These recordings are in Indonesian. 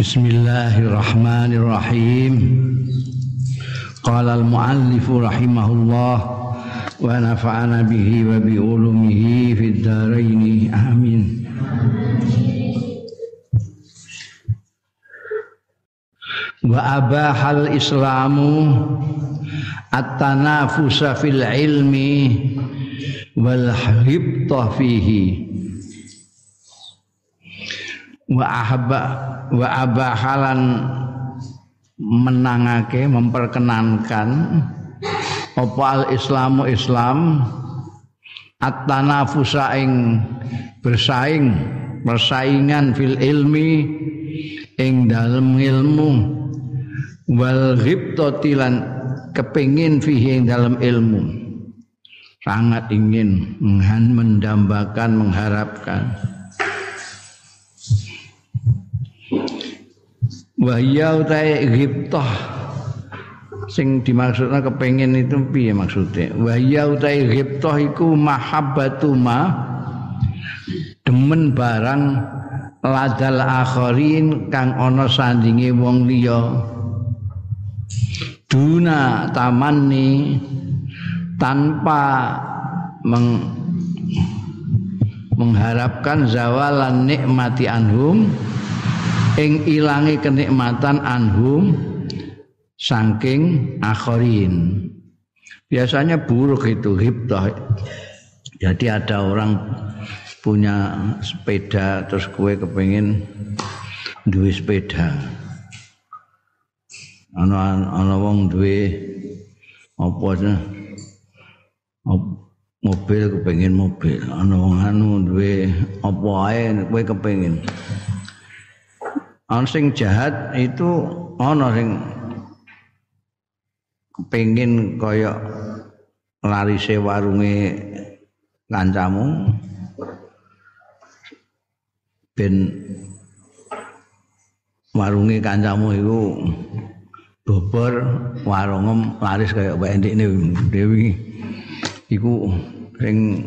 Bismillahirrahmanirrahim. Qala al-muallif rahimahullah wa nafa'ana bihi wa bi ulumihi fid dharain. Amin. Wa abahal islamu at-tanafusa fil ilmi wal hibta fihi wa ahaba wa abahalan menangake memperkenankan apa al islamu islam at-tanafusa ing bersaing persaingan fil ilmi ing dalem ilmu wal ghibtati lan kepingin fihi ing dalem ilmu. Sangat ingin mendambakan mengharapkan Wahya utai ghibtah sing dimaksudnya kepengen itu piye maksudnya wahya utai ghibtah iku mahabbatu ma demen barang ladal akharin kang ana sandinge wong liya. Duna tamanni tanpa meng, mengharapkan zawalan nikmati anhum ing ilangi kenikmatan anhum saking akhirin biasanya buruk itu hibtah jadi ada orang punya sepeda terus kue kepengin duwe sepeda. Ana ana wong duwe apa mobil kepengin mobil. Ana wong anu duwe apa ae kowe kepengin ana sing jahat itu ana sing kepengin kaya larise warunge kancamu ben warunge kancamu iku bobor warungem laris kaya wae ndekne Dewi. Iku sing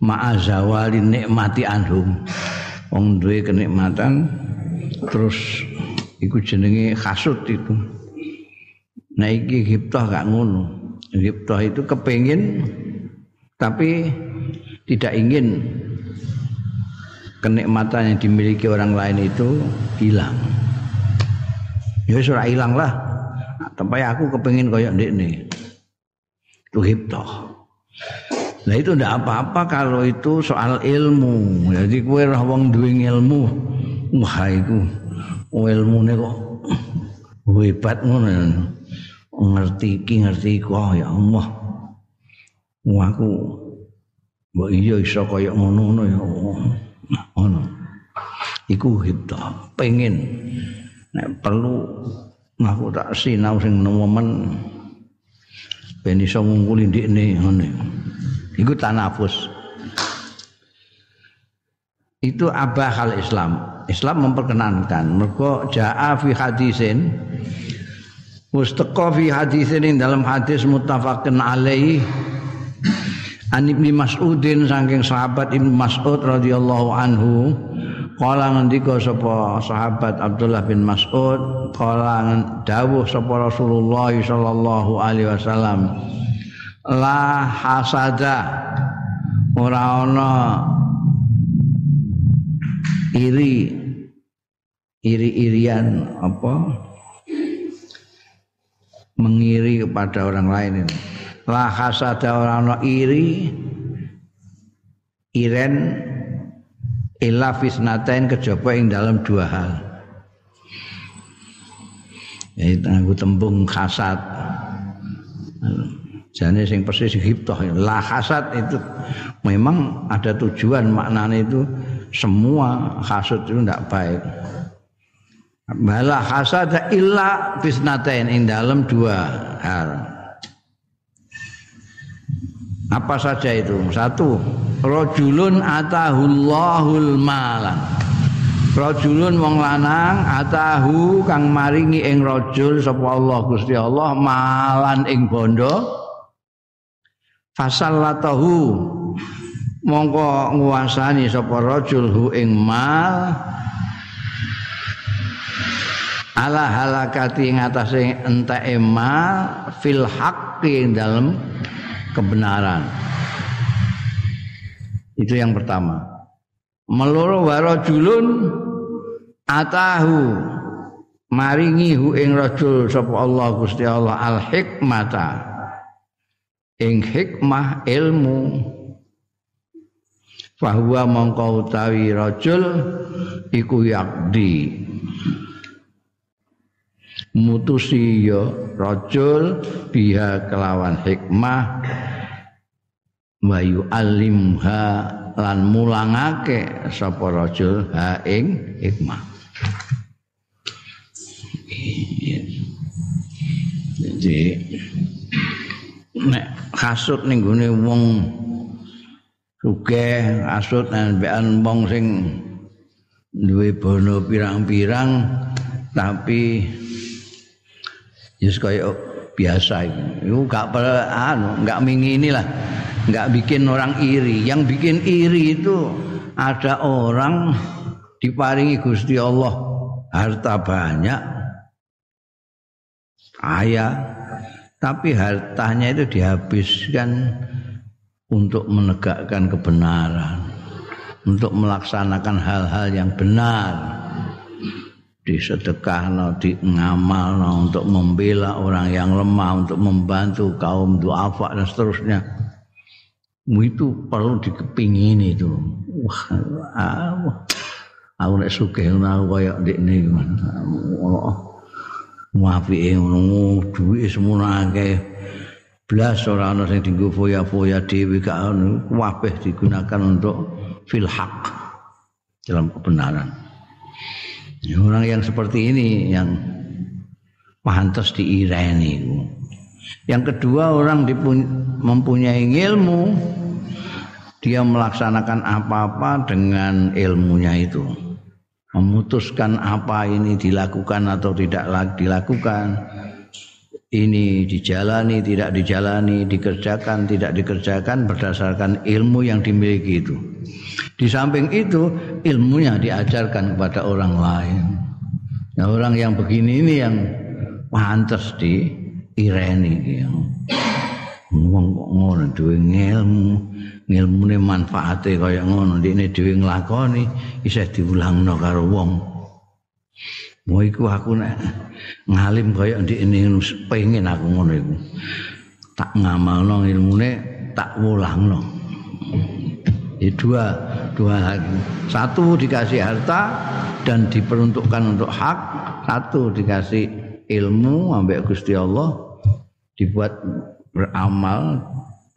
ma'azawali nikmati anhum. Wong duwe kenikmatan terus iku jenenge hasud itu. Nah iki hiptah gak ngono. Hiptah itu kepengin tapi tidak ingin kenikmatan yang dimiliki orang lain itu hilang. Ya surah hilang lah. Tapi aku kepengin koyok ndekne. Itu hiptah Nah itu ndak apa-apa kalau itu soal ilmu. Jadi kue roh wong duwe ilmu, wah itu ilmune kok hebat ngono. Ngerti iki ngerti iku oh, ya Allah. Wah aku mbok iya iso kaya ngono-ngono ya Allah. Ngono. Iku hibda, pengen nek perlu aku tak sinau sing nemen ben iso ngungkuli ndikne ngene. Iku tanafus. Itu abahal Islam. Islam memperkenankan. Mergo jaa fi hadisin Mustaqa fi hadisin dalam hadis muttafaqun alaih An Ibnu Mas'udin saking sahabat Ibnu Mas'ud radhiyallahu anhu Kala ngendika sapa sahabat Abdullah bin Mas'ud kala dawuh sapa Rasulullah sallallahu alaihi wasallam la hasada. Ora ana iri iri-irian apa? Mengiri kepada orang lain ini. la hasada ora ana iri iren illa fisnatain kejaba ing dalam dua hal. Yaitu tembung hasad Jane sing persis hiptoh la hasad itu memang ada tujuan maknanya itu semua hasud itu tidak baik. Bala hasad illa bisnatain ing dalam dua hal. Apa saja itu? Satu, rajulun atahullahul malan. Rajulun wong lanang atahu kang maringi ing rajul sapa Allah Gusti Allah malan ing bondo fasallatahu. Mongko nguasani sapa rajul hu ing mal. Ala halakati ing atase entek mal fil haqqi dalam kebenaran. Itu yang pertama. Meloro warajulun atahu. Maringi hu ing rajul sapa Allah Gusti Allah al hikmata ing hikmah ilmu. Fahuwa mongko utawi rajul iku yakdi. Mutusi ya rajul biha kelawan hikmah wa yu'allimha lan mulangake sapa rajul ha ing hikmah. Jadi nek kasut ning gone wong sugih kasut nembekan wong sing duwe bono pirang-pirang tapi Yus kaya biasa itu. gak anu, gak mingini lah. Gak bikin orang iri. Yang bikin iri itu ada orang diparingi Gusti Allah harta banyak kaya tapi hartanya itu dihabiskan untuk menegakkan kebenaran untuk melaksanakan hal-hal yang benar disedekahno, di ngamalno untuk membela orang yang lemah, untuk membantu kaum duafa dan seterusnya. Itu perlu dikepingin itu. Wah, aku nek sugih ngono kaya ndekne ngono. Muafike ngono duwe semono akeh. Blas ora ana sing dienggo foya-foya dhewe gak ono, kabeh digunakan untuk fil haq dalam kebenaran. Ya, orang yang seperti ini yang pantas diireni. Yang kedua orang mempunyai ilmu dia melaksanakan apa-apa dengan ilmunya itu. Memutuskan apa ini dilakukan atau tidak dilakukan. Ini dijalani, tidak dijalani, dikerjakan, tidak dikerjakan berdasarkan ilmu yang dimiliki itu. Di samping itu ilmunya diajarkan kepada orang lain. Nah, orang yang begini ini yang pantas di ireni kok ngono duwe ilmu, ilmune manfaate kaya ngono, dene dhewe nglakoni isih diulangno karo wong. Mau iku aku nek ngalim kaya ndekne pengen aku ngono iku. Tak ngamalno ilmune tak wulangno. Ya dua dua lagi. Satu dikasih harta dan diperuntukkan untuk hak, satu dikasih ilmu ambek Gusti Allah dibuat beramal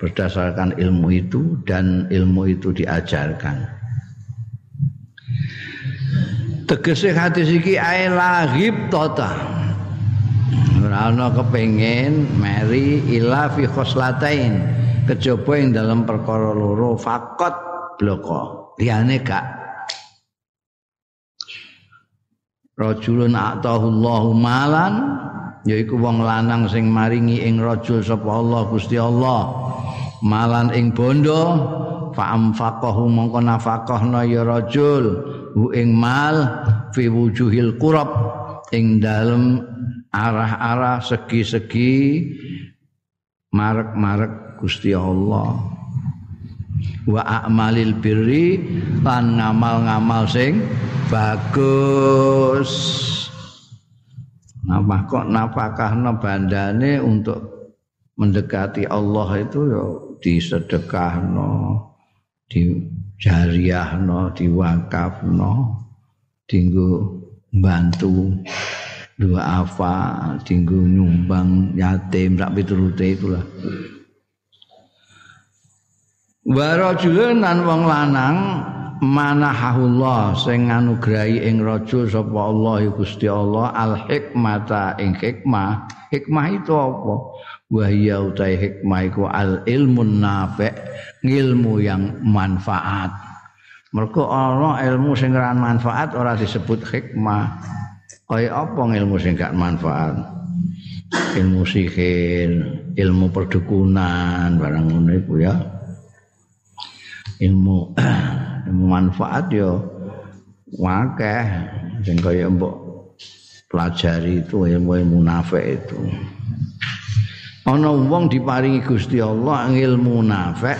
berdasarkan ilmu itu dan ilmu itu diajarkan. Tegese hati siki ae lahib tota. Ora ana kepengin meri ila fi khoslatain kejaba ing dalam perkara loro fakot bloko liyane gak rajulun atahullahu malan yaiku wong lanang sing maringi ing rajul sapa Allah Gusti Allah malan ing bondo fa amfaqahu mongko nafaqahna ya rajul hu ing mal fi wujuhil qurab ing dalem arah-arah segi-segi marek-marek Gusti Allah. Wa a'malil birri lan ngamal-ngamal sing bagus. Napa kok napakahna bandane untuk mendekati Allah itu ya disedekahno di jariyahno diwakafno dinggo bantu dua apa dinggo nyumbang yatim sak piturute itulah. Wa rajulun lan wong lanang manahullah sing nganugrahi ing rajul sapa Allah Gusti Allah al hikmata ing hikmah. Hikmah itu apa wa hiya utai hikmah iku. Al ilmun nafi ilmu yang manfaat. Mergo ana ilmu sing manfaat ora disebut hikmah. Kaya apa ilmu sing manfaat? Ilmu sihir ilmu perdukunan barang ngono iku ya. Ilmu ilmu manfaat yo wakeh. Sing kaya pelajari itu ilmu munafik itu ana wong diparingi Gusti Allah ilmu munafik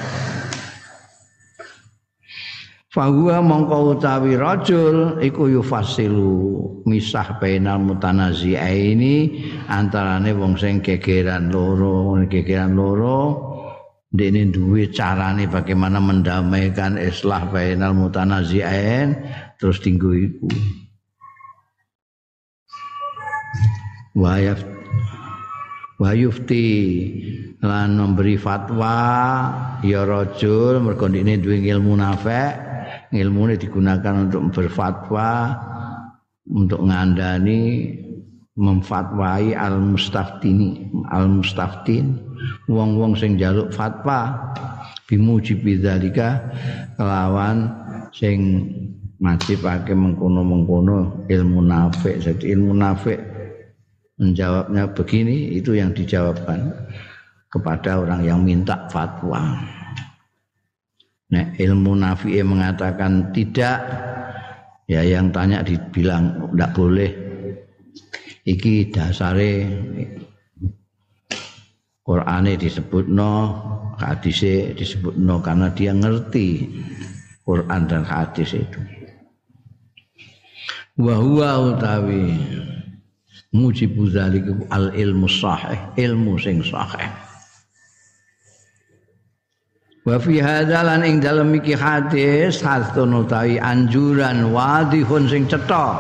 Fahuwa mongko utawi rajul iku yufasilu misah bainal mutanazi'aini antarane wong sing gegeran loro gegeran loro Dene duwe carane bagaimana mendamaikan islah bainal mutanazi'ain terus tinggu iku. Wayufti lan memberi fatwa ya rajul mergo dene duwe ilmu nafek digunakan untuk berfatwa untuk ngandani memfatwai al mustaftini al mustaftin wong-wong sing jaluk fatwa. Bimuji bidzalika kelawan sing majibake mengkono-mengkono ilmu nafik jadi ilmu nafik menjawabnya begini itu yang dijawabkan kepada orang yang minta fatwa. Nah ilmu nafi mengatakan tidak ya yang tanya dibilang tidak boleh. Iki dasare Qur'ane disebutno hadise disebutno karena dia ngerti Quran dan hadis itu. Wa huwa utawi mujibu zalik al ilmu sahih ilmu sing sahih. Wa fi hadalan ing dalem iki hadis hasun utawi anjuran wadihun sing cetha.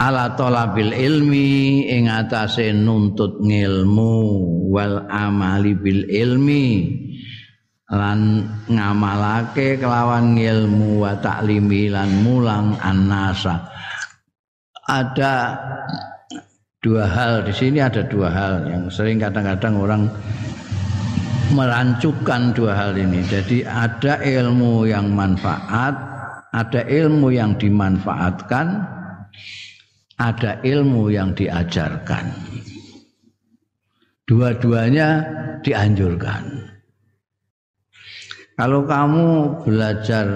Ala talabil ilmi ing atase nuntut ngilmu wal amali bil ilmi lan ngamalake kelawan ilmu wa taklimi lan mulang annasa. Ada dua hal di sini ada dua hal yang sering kadang-kadang orang merancukan dua hal ini jadi ada ilmu yang manfaat ada ilmu yang dimanfaatkan ada ilmu yang diajarkan. Dua-duanya dianjurkan. Kalau kamu belajar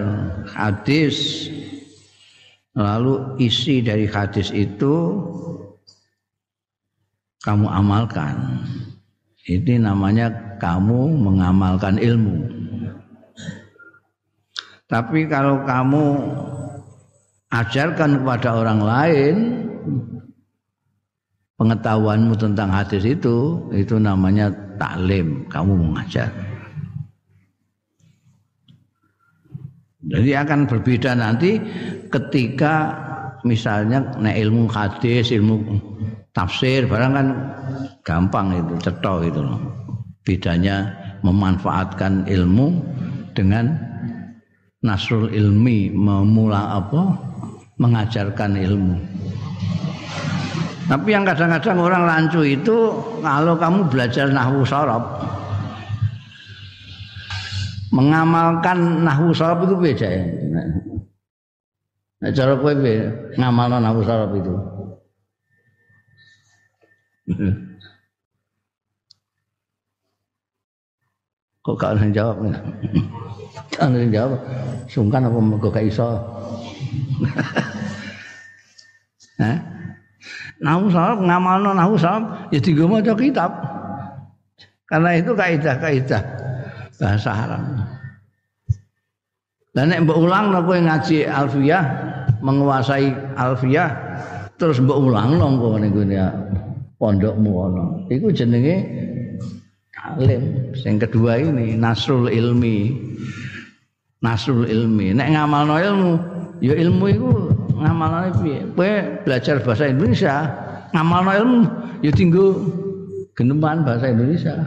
hadis lalu isi dari hadis itu kamu amalkan. Ini namanya kamu mengamalkan ilmu. Tapi kalau kamu ajarkan kepada orang lain, pengetahuanmu tentang hadis itu itu namanya taklim kamu mengajar jadi akan berbeda nanti ketika misalnya ilmu hadis ilmu tafsir barang kan gampang itu cetok itu loh bedanya memanfaatkan ilmu dengan nasrul ilmi memula apa mengajarkan ilmu tapi yang kadang-kadang orang rancu itu kalau kamu belajar nahwu sorob mengamalkan nahwu sorob itu beda ya. Nah, cara kowe ngamalno nahwu sorob itu. Kok yang jawab nih? Gak ada yang jawab. Sungkan apa kok gak iso? Hah? Nahu salaf ngamalno nahu salaf ya dienggo maca kitab. Karena itu kaidah-kaidah bahasa Arab. Dan nek mbok ulang kowe ngaji alfiyah, menguasai alfiyah terus mbok ulang gone pondokmu ono. Iku jenenge alim. Yang kedua ini nasrul ilmi. Nasrul ilmi. Nek ngamalno ilmu, ya ilmu itu ngamalane piye? Kowe belajar bahasa Indonesia, ngamalno ilmu ya tinggu geneman bahasa Indonesia.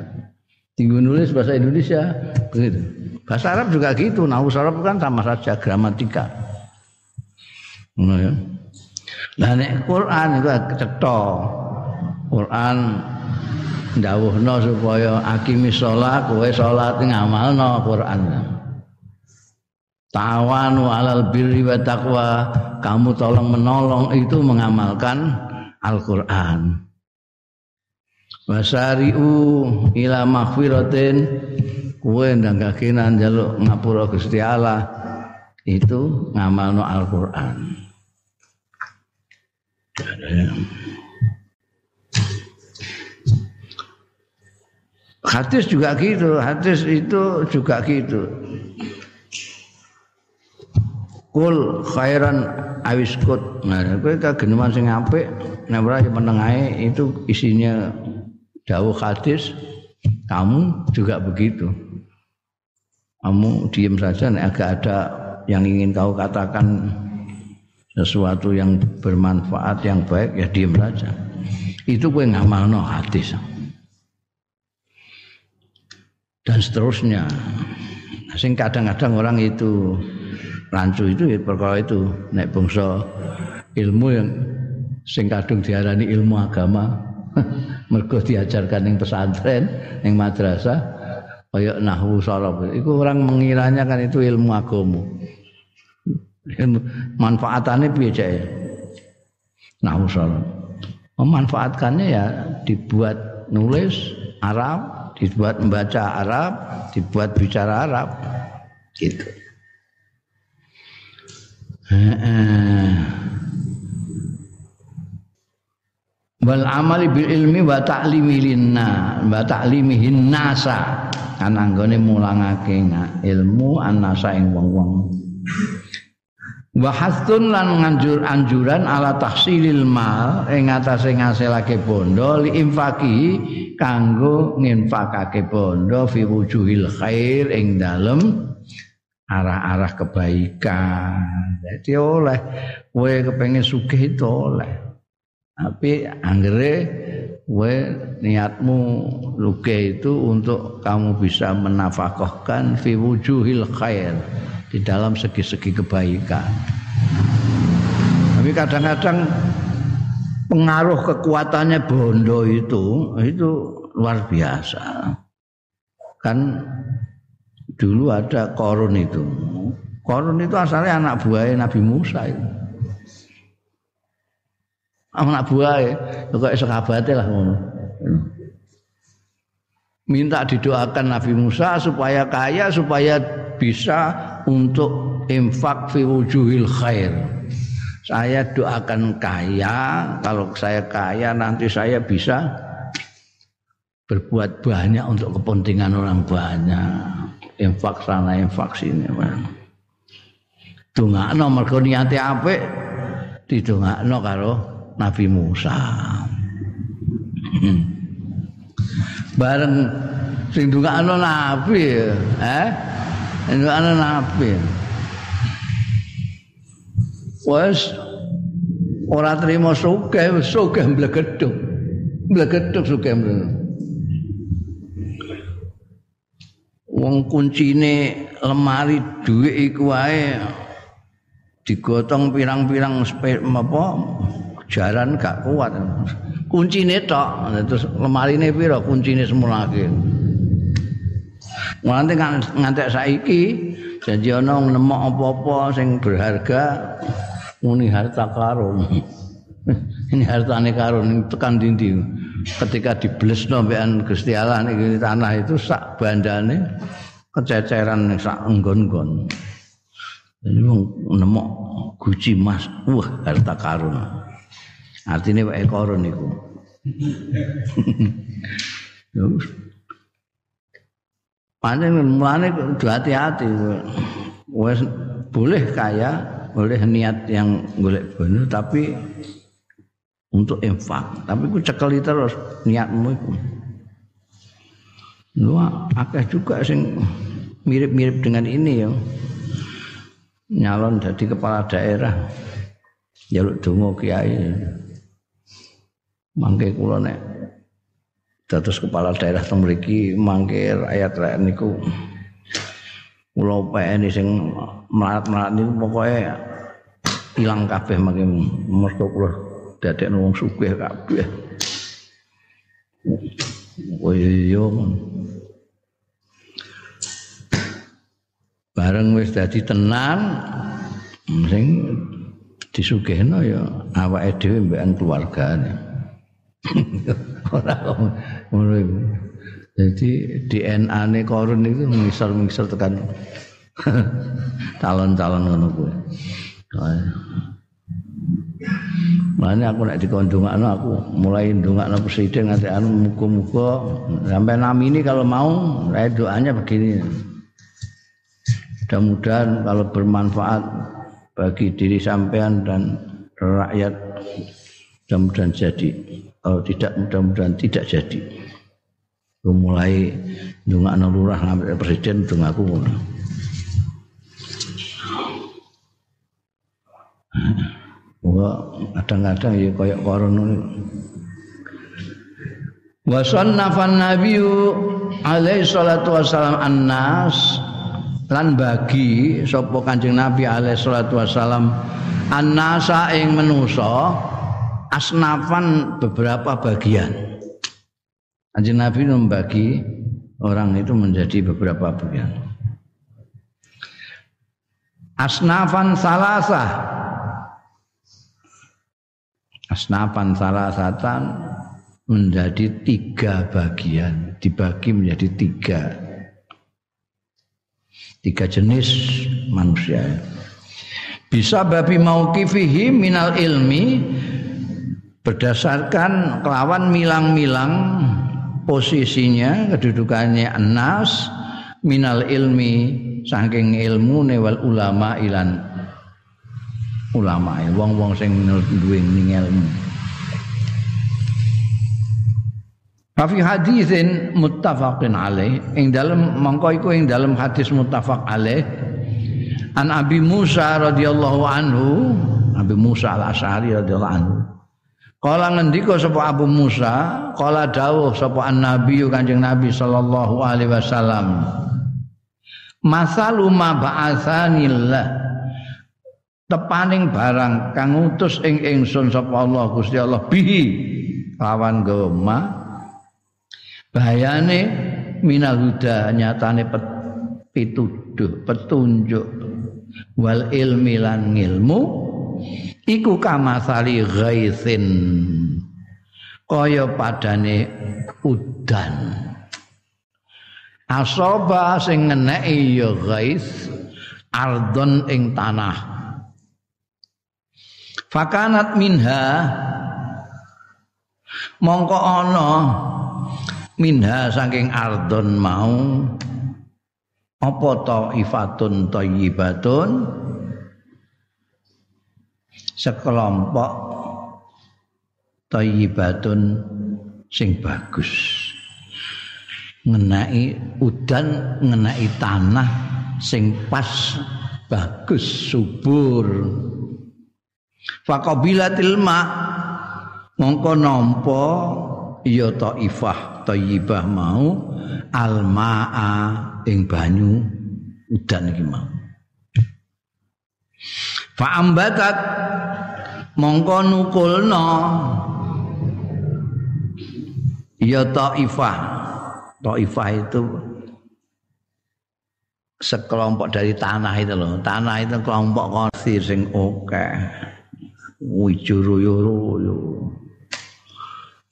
Tinggu nulis bahasa Indonesia begitu. Bahasa Arab juga gitu. Nahu Arab kan sama saja gramatika. Nah, ya. Nah nek Quran itu cetha. Quran ndawuhno supaya akimi sholat kowe sholat ngamalno Quran. Tawanu alal birri wa taqwa kamu tolong menolong itu mengamalkan Al-Qur'an. Wasari'u ila maghfiratin kowe ndang kakenan njaluk ngapura Gusti Allah itu ngamalno Al-Qur'an. Hadis juga gitu, hadis itu juga gitu. Kul khairan awiskut. Nah, kowe kageneman sing apik, nek ora meneng itu isinya dawuh hadis, kamu juga begitu. Kamu diam saja nek agak ada yang ingin kau katakan sesuatu yang bermanfaat yang baik ya diam saja. Itu kowe ngamalno hadis dan seterusnya. Sing kadang-kadang orang itu rancu itu ya perkara itu. Nek bangsa ilmu yang sing kadung diarani ilmu agama mergo diajarkan ning pesantren ning madrasah kaya nahwu sorof itu orang mengiranya kan itu ilmu agama manfaatannya piye cek? Nahwu sorof memanfaatkannya ya dibuat nulis Arab dibuat membaca Arab, dibuat bicara Arab. Gitu. Wal amali bil ilmi wa ta'limi linna wa ta'limihin nasa kan anggone mulangake ilmu annasa ing wong-wong wa lan nganjur anjuran ala tahsilil mal ing atase ngasilake bondo li infaki kanggo nginfakake bondo fi wujuhil khair ing dalem arah-arah kebaikan. Jadi oleh kowe kepengin sugih itu oleh. Tapi anggere kowe niatmu luke itu untuk kamu bisa menafkahkan fi wujuhil khair di dalam segi-segi kebaikan. Tapi kadang-kadang pengaruh kekuatannya bondo itu itu luar biasa. Kan dulu ada korun itu. Korun itu asalnya anak buah Nabi Musa itu. Anak buah kok sahabatnya lah ngono. Minta didoakan Nabi Musa supaya kaya supaya bisa untuk infak fi wujuhil khair. Saya doakan kaya, kalau saya kaya nanti saya bisa berbuat banyak untuk kepentingan orang banyak. Infak sana, infak sini. Dongakno mergo niate apik didongakno karo Nabi Musa. Bareng sing dongakno Nabi, eh? Ana nabi. Wes ora trimo sugih, sugih mblegedhuk. Mblegedhuk sugih mblegedhuk. Wong kuncine lemari dhuwit iku wae digotong pirang-pirang apa jaran gak kuat. Kuncine tok, terus lemarine pira kuncine semulake. Nganti ngantek saiki janji ana nemok apa-apa sing berharga muni harta karun. Ini hartane karun tekan dindi. Ketika diblesno mbekan Gusti Allah niki tanah itu sak bandane kececeran sak enggon-enggon. Jadi nemok guci mas, wah harta karun. Artinya wae karun niku. Panen mulane kudu hati-hati. Wes boleh kaya, boleh niat yang golek bono tapi untuk infak. Tapi ku cekeli terus niatmu iku. Lu akeh juga sing mirip-mirip dengan ini ya. Nyalon jadi kepala daerah. Jaluk dongo kiai. Mangke kula nek dados kepala daerah teng mriki mangke rakyat-rakyat niku kula PNI sing melarat-melarat niku pokoke ilang kabeh mangke mergo kula dadekno wong sugih kabeh. Oh iya Bareng wis dadi tenan sing disugihno ya awake dhewe mbekan keluargane. Ora ngono iku. Jadi DNA-ne korun itu misal-misal tekan calon-calon ngono kuwi. Makanya aku nek dikondongakno aku mulai ndongakno presiden nanti anu muga-muga sampai ini kalau mau saya doanya begini. Mudah-mudahan kalau bermanfaat bagi diri sampean dan rakyat mudah-mudahan jadi. Kalau tidak mudah-mudahan tidak jadi. Mulai ndongakno lurah sampai presiden ndong aku. Wah, kadang-kadang ya kayak koron Wa sannafan nabiyyu alaihi salatu wassalam annas lan bagi sapa Kanjeng Nabi alaihi salatu wassalam annasa ing menusa asnafan beberapa bagian. Kanjeng Nabi membagi orang itu menjadi beberapa bagian. Asnafan salasa asnapan salah satan menjadi tiga bagian dibagi menjadi tiga tiga jenis manusia bisa babi mau kifihi minal ilmi berdasarkan kelawan milang-milang posisinya kedudukannya enas minal ilmi saking ilmu newal ulama ilan ulama. Wong-wong sing duwe ilmu. Fi hadisin muttafaqin alaih. Ing dalem mongko iku ing dalem hadis muttafaq alaih. An Abi Musa radhiyallahu anhu Abi Musa al-Asy'ari radhiyallahu anhu Kala ngendika sapa Abu Musa, kala dawuh sapa an-nabi Kanjeng Nabi sallallahu alaihi wasallam. Masalu ma ba'atsanillah tepaning barang kang utus ing ingsun sapa Allah Gusti Allah bihi lawan gema bayane minal huda nyatane pituduh petunjuk wal ilmi lan ilmu iku kamasali ghaisin. Kaya padane udan. Asoba sing ngeneki ya ghais ardon ing tanah. Fakanat minha mongko ana minha saking ardon mau apa taifatun thayyibatun sekelompok thayyibatun sing bagus ngenai udan ngenai tanah sing pas bagus subur Faqabilatil ma mongko nampa ya taifah thayyibah mau almaa ing banyu udan iki mau. Fa ambatat mongko nukulna ya taifah. Taifah itu sekelompok dari tanah itu loh. Tanah itu kelompok konsir sing oke. Okay. wijuruyo-ruyo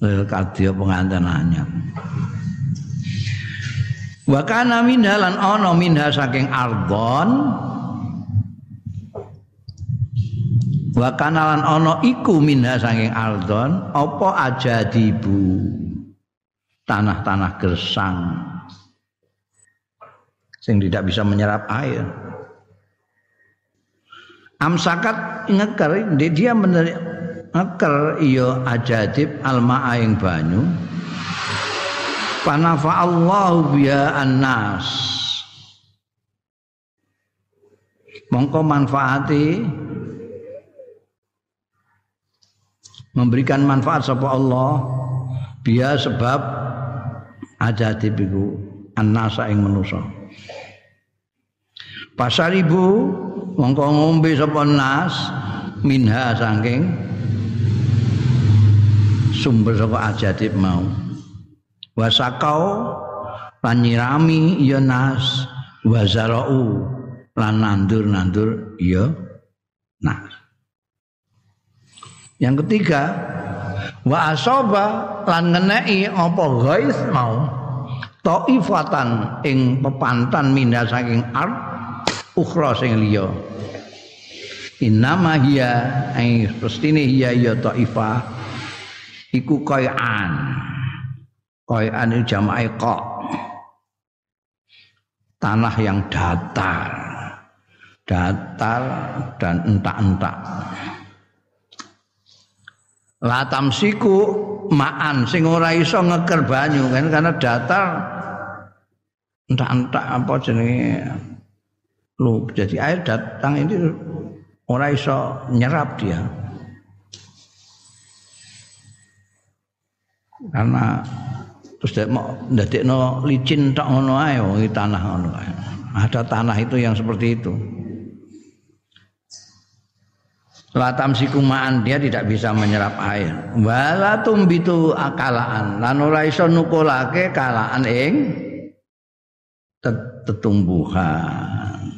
lil kadya pengantin anyar wa kana minha lan ana minha saking ardon wa kana lan ana iku minha saking ardon apa dibu tanah-tanah gersang. Sing tidak bisa menyerap air. Amsakat ngeker dia bener ngeker iya ajadib alma aing banyu. Panafa Allahu biya annas. Mongko manfaati memberikan manfaat sapa Allah. Biya sebab ajadib iku annasa ing manusa. Pasaribu mongko ngombe sapa nas minha saking sumber saka ajadib mau. Wasakau lan nyirami ya nas wazarau lan nandur-nandur ya nas yang ketiga wa asaba lan ngeneki apa ghais mau taifatan ing pepantan minha saking ard ukhra sing liya Innama hiya ai pestine hiya ya taifah iku qai'an. Qai'an itu jama'i qa. Tanah yang datar. Datar dan entak-entak. Latam siku maan sing ora iso ngeker banyu kan karena datar. Entak-entak apa jenenge lu jadi air datang ini ora iso nyerap dia. Karena terus dia mau ndadekno licin tok ngono ae tanah ngono ada tanah itu yang seperti itu Latam sikumaan dia tidak bisa menyerap air. Wala tumbitu akalaan. Lan ora iso nukulake kalaan ing tetumbuhan.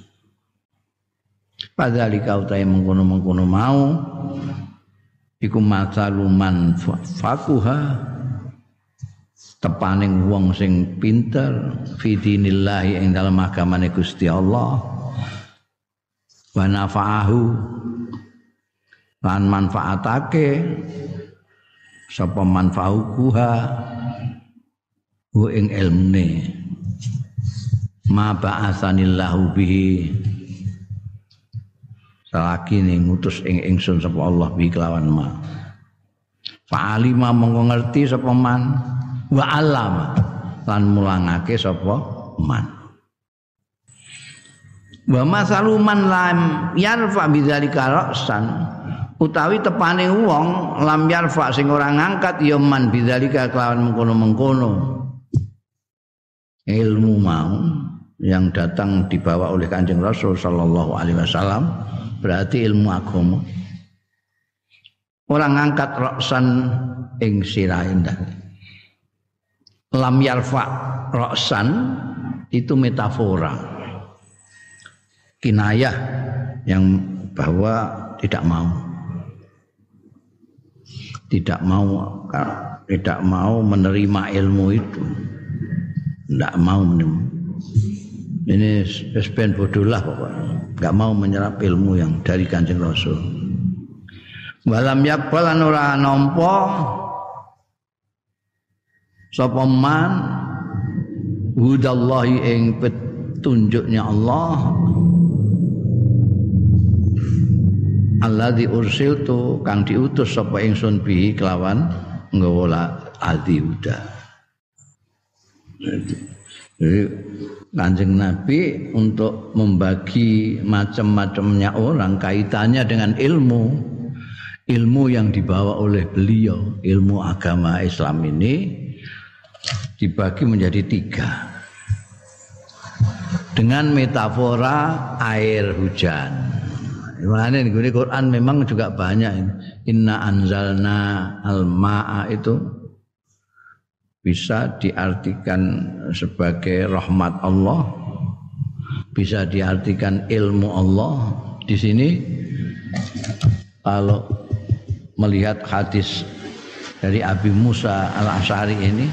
Padhalika utahe mengkono-mengkono mau iku masaluman fakuha tepaning wong sing pinter fi dinillahi ing dalem agamane Gusti Allah wa nafa'ahu lan manfaatake sapa manfa'uha hu ing ilmune. Ma ba'atsanillahu bihi. Selagi ning ngutus ing ingsun sapa Allah bi kelawan ma. Fa'alima mongko ngerti sapa man wa alama lan mulangake sapa man. Wa masaluman lam yarfa bidzalika ra'san utawi tepane wong lam yarfa sing ora ngangkat ya man bidzalika kelawan mengkono-mengkono. Ilmu mau yang datang dibawa oleh Kanjeng Rasul sallallahu alaihi wasallam berarti ilmu agama. Orang ngangkat roksan ing siraindah lam yarfa roksan itu metafora. Kinayah yang bahwa tidak mau tidak mau tidak mau menerima ilmu itu. Tidak mau menerima. Ini bodoh lah pokoknya. Nggak mau menyerap ilmu yang dari kanjeng rasul. Walam yakbalan ora nompo sapa man hudallahi ing petunjuknya Allah alladzi ursiltu kang diutus sapa ingsun bihi kelawan nggawa adi huda. Jadi Kanjeng Nabi untuk membagi macam-macamnya orang kaitannya dengan ilmu ilmu yang dibawa oleh beliau ilmu agama Islam ini dibagi menjadi tiga. Dengan metafora air hujan Mana ini Quran memang juga banyak Inna anzalna al-ma'a itu bisa diartikan sebagai rahmat Allah, bisa diartikan ilmu Allah. Di sini kalau melihat hadis dari Abi Musa al Ashari ini,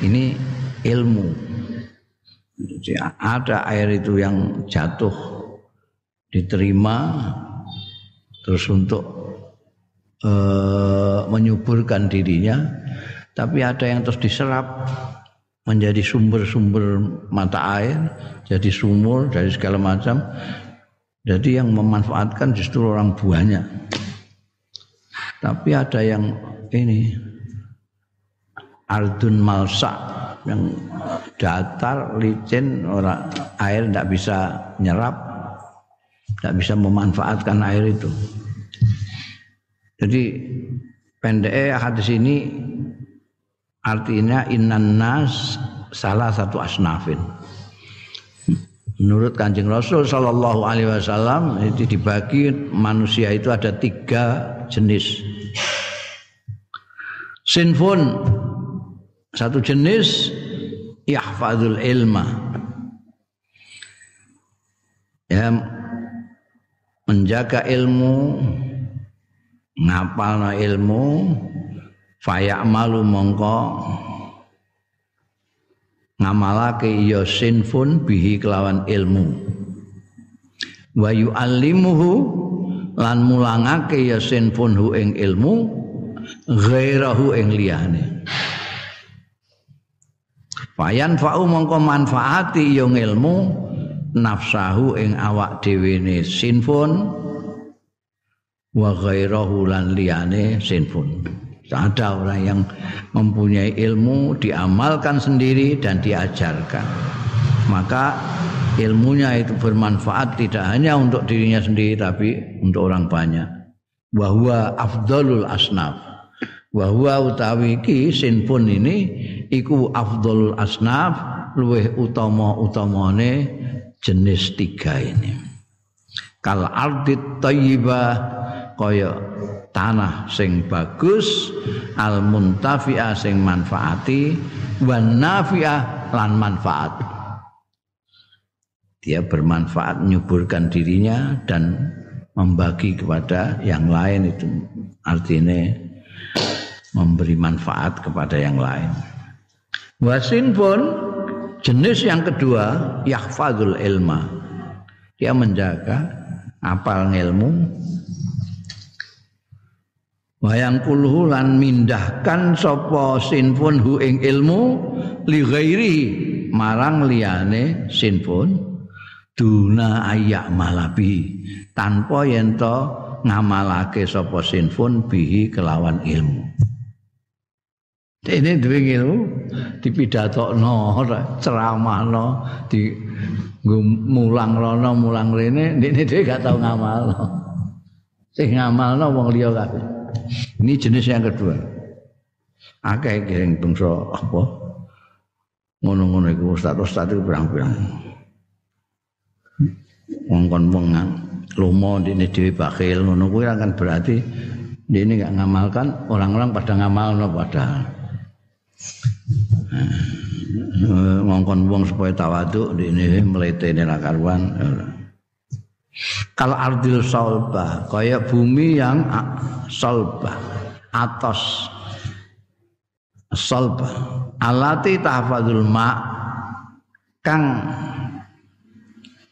ini ilmu. Ada air itu yang jatuh diterima terus untuk uh, menyuburkan dirinya tapi ada yang terus diserap menjadi sumber-sumber mata air jadi sumur dari segala macam. Jadi yang memanfaatkan justru orang buahnya. Tapi ada yang ini ardun malsa yang datar licin orang air tidak bisa nyerap tidak bisa memanfaatkan air itu. Jadi pendek hadis ini artinya inan nas salah satu asnafin. Menurut kanjeng Rasul Shallallahu Alaihi Wasallam itu dibagi manusia itu ada tiga jenis. Sinfun satu jenis yahfadul ilma. Ya, menjaga ilmu ngapalno ilmu fayak malu mongko. Ngamalake ya sinfun bihi kelawan ilmu. Wa yu'allimuhu lan mulangake ya sinfun hu ing ilmu ghairahu ing liyane. Fayan fa'u mongko manfaati yang ilmu nafsahu ing awak dhewe sinfun wa ghairahu lan liyane sinfun. Ada orang yang mempunyai ilmu diamalkan sendiri dan diajarkan. Maka ilmunya itu bermanfaat tidak hanya untuk dirinya sendiri tapi untuk orang banyak. Bahwa afdalul asnaf. Bahwa utawi iki sinfun ini iku afdalul asnaf luweh utama-utamane jenis tiga ini. Kal ardit thayyibah kaya tanah sing bagus al muntafi'ah sing manfaati wan nafi'ah lan manfaat. Dia bermanfaat menyuburkan dirinya dan membagi kepada yang lain itu. Artinya memberi manfaat kepada yang lain. Wasin pun jenis yang kedua yahfadul ilma. Dia menjaga apal ilmu wayang kulhu lan mindahkan sapa sinfun hu ing ilmu li ghairi marang liyane sinfun. Duna ayak malabi tanpa yen to ngamalake sapa sinfun bihi kelawan ilmu. Ini duwe ilmu dipidatokno ceramahno di mulang rono mulang rene ini dhewe gak tau ngamal sing ngamalno wong liya kabeh Ini jenis yang kedua. Akeh kiring bangsa apa? Ngono-ngono iku ustaz-ustaz itu pirang-pirang. Wong kon wong lomo dene dhewe bakhil ngono kuwi kan berarti ini enggak ngamalkan orang-orang pada ngamalno padahal. Ngongkon wong supaya tawaduk di ini meletene ra karuan. Kalau ardil solba kayak bumi yang solba atas solba alati tahfadzul ma kang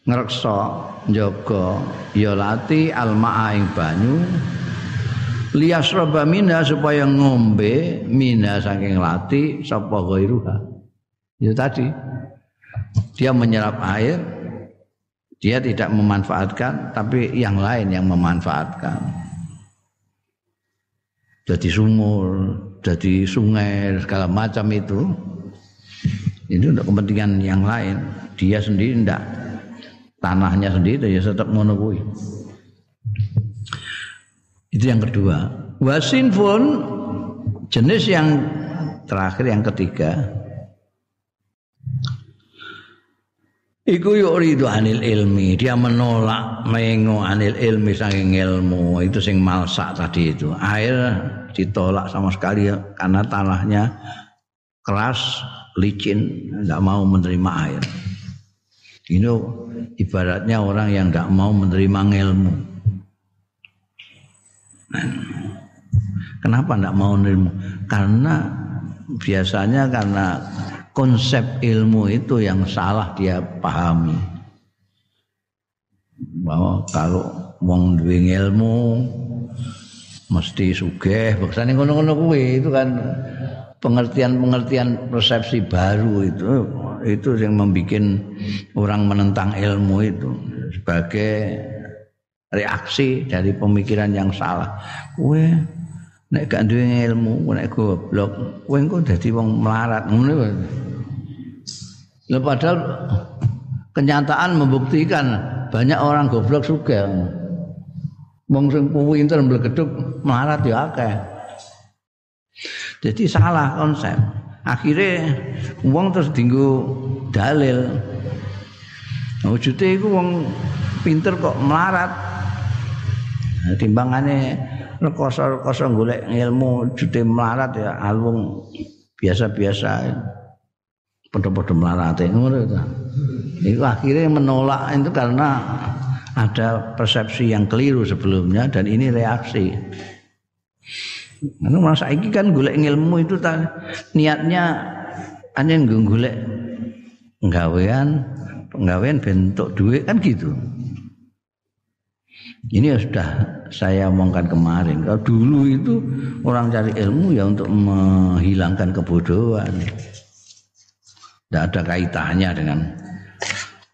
ngrekso njaga ya lati al ing banyu liyasraba mina supaya ngombe mina saking lati sapa ghairuha. Itu tadi dia menyerap air dia tidak memanfaatkan tapi yang lain yang memanfaatkan. Jadi sumur jadi sungai segala macam itu. Itu untuk kepentingan yang lain. Dia sendiri tidak tanahnya sendiri ya tetap monopoli itu yang kedua wasin pun jenis yang terakhir yang ketiga Iku yuk ridu anil ilmi, dia menolak mengo anil ilmi saking ilmu itu sing malsak tadi itu. Air ditolak sama sekali ya, karena tanahnya keras, licin, tidak mau menerima air. Ini ibaratnya orang yang tidak mau menerima ilmu. Kenapa tidak mau menerima? Karena biasanya karena konsep ilmu itu yang salah dia pahami bahwa kalau wong duwe ilmu mesti sugih baksane ngono-ngono kuwi itu kan pengertian-pengertian persepsi baru itu itu yang membuat orang menentang ilmu itu sebagai reaksi dari pemikiran yang salah. Kue nek gak duwe ilmu, nek goblok, kowe engko dadi wong melarat ngono Lah padahal kenyataan membuktikan banyak orang goblok juga. Wong sing pinter mblegeduk melarat ya akeh. Jadi salah konsep. Akhirnya wong terus dinggo dalil. Wujude iku wong pinter kok melarat. Nah, timbangannya rekoso-rekoso golek ilmu jute melarat ya alung biasa-biasa padha-padha melarate ngono itu. Itu akhirnya menolak itu karena ada persepsi yang keliru sebelumnya dan ini reaksi. Anu masa iki kan golek ilmu itu ta, niatnya hanya golek penggawean, penggawean bentuk duit kan gitu. Ini sudah saya omongkan kemarin. Kalau dulu itu orang cari ilmu ya untuk menghilangkan kebodohan. Tidak ada kaitannya dengan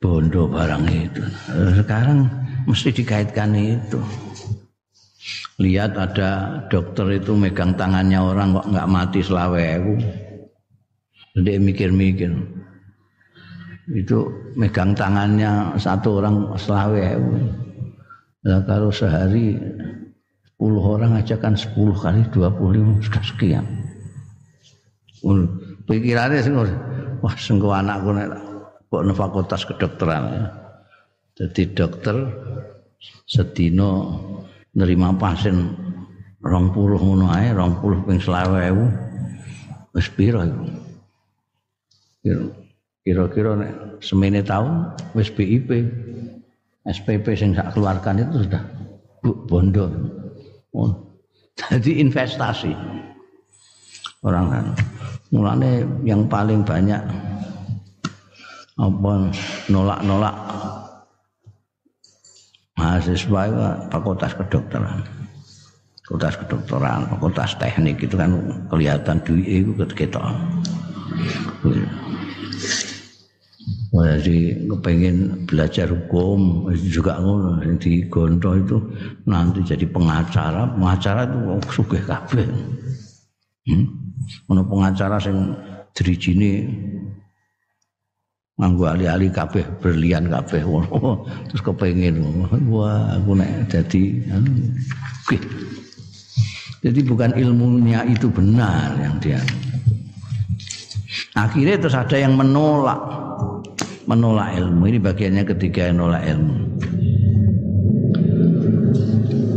bondo barang itu. Sekarang mesti dikaitkan itu. Lihat ada dokter itu megang tangannya orang kok nggak mati selawewu. Jadi mikir-mikir. Itu megang tangannya satu orang selawewu. Nah, kalau sehari 10 orang aja kan 10 kali 25 sudah sekian. Pikirannya sih wah sengko anakku nek kok fakultas kedokteran. Jadi dokter sedino nerima pasien rong puluh ngono ae, rong puluh ping selawe. Wis piro iku? Kira-kira nek semene tahun wis BIP. SPP sing sak keluarkan itu sudah bondo. Oh. Jadi investasi. Orang kan. Mulane yang paling banyak apa nolak-nolak mahasiswa itu fakultas kedokteran fakultas kedokteran fakultas teknik itu kan kelihatan duit itu ketika jadi kepengen belajar hukum juga ngono di Gondo itu nanti jadi pengacara. Pengacara itu sugih kabeh. Hmm? ono pengacara sing drijine nganggo ali-ali kabeh berlian kabeh terus kepengen wah aku nek jadi oke jadi bukan ilmunya itu benar yang dia. Akhirnya terus ada yang menolak menolak ilmu. Ini bagiannya ketiga yang menolak ilmu.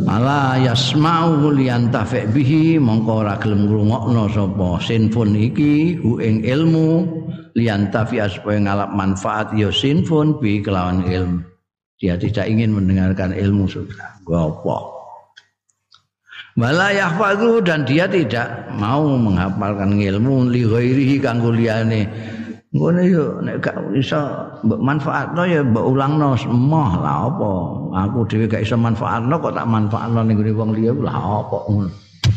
Ala yasma'u liyantafi bihi mongko ora gelem ngrungokno sapa sinfon iki hu ing ilmu liyantafi supaya ngalap manfaat ya sinfon bi kelawan ilmu. Dia tidak ingin mendengarkan ilmu sudah. Apa? Wala yahfazu dan dia tidak mau menghafalkan ilmu li ghairihi kanggo liyane Ngono yo nek gak iso mbok manfaatno ya mbok ulangno semoh lah apa. Aku dhewe gak iso manfaatno kok tak manfaatno ning gone wong liya lah apa ngono.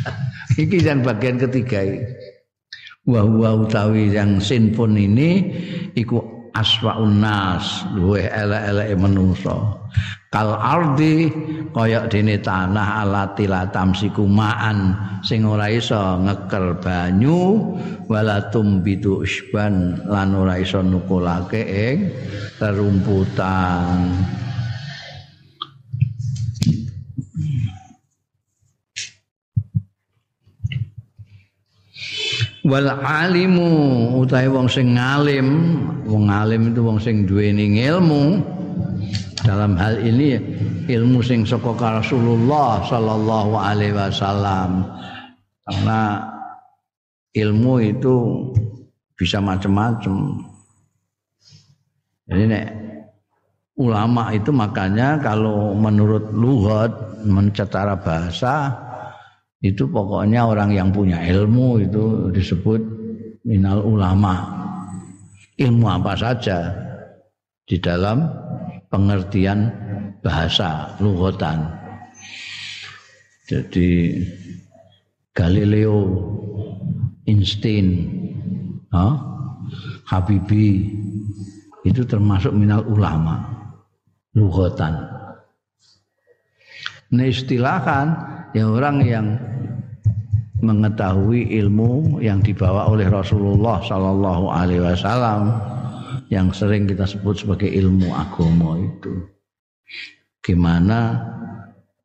Iki yang bagian ketiga iki. Wa huwa utawi yang sinfon ini iku aswaun nas luweh elek-eleke menungso kal ardi kaya dene tanah alati tamsiku maan sing ora iso ngeker banyu wala tumbitu usban lan ora iso nukulake ing rerumputan wal alimu utahe wong sing ngalim wong alim itu wong sing duweni ilmu dalam hal ini ilmu sing saka Rasulullah sallallahu alaihi wasallam. Karena ilmu itu bisa macam-macam. Jadi nek ulama itu makanya kalau menurut lugat secara bahasa itu pokoknya orang yang punya ilmu itu disebut minal ulama. Ilmu apa saja di dalam pengertian bahasa lugotan jadi Galileo Einstein huh? Habibi itu termasuk minal ulama lugotan nah istilahkan ya orang yang mengetahui ilmu yang dibawa oleh Rasulullah Sallallahu Alaihi Wasallam yang sering kita sebut sebagai ilmu agama itu. Gimana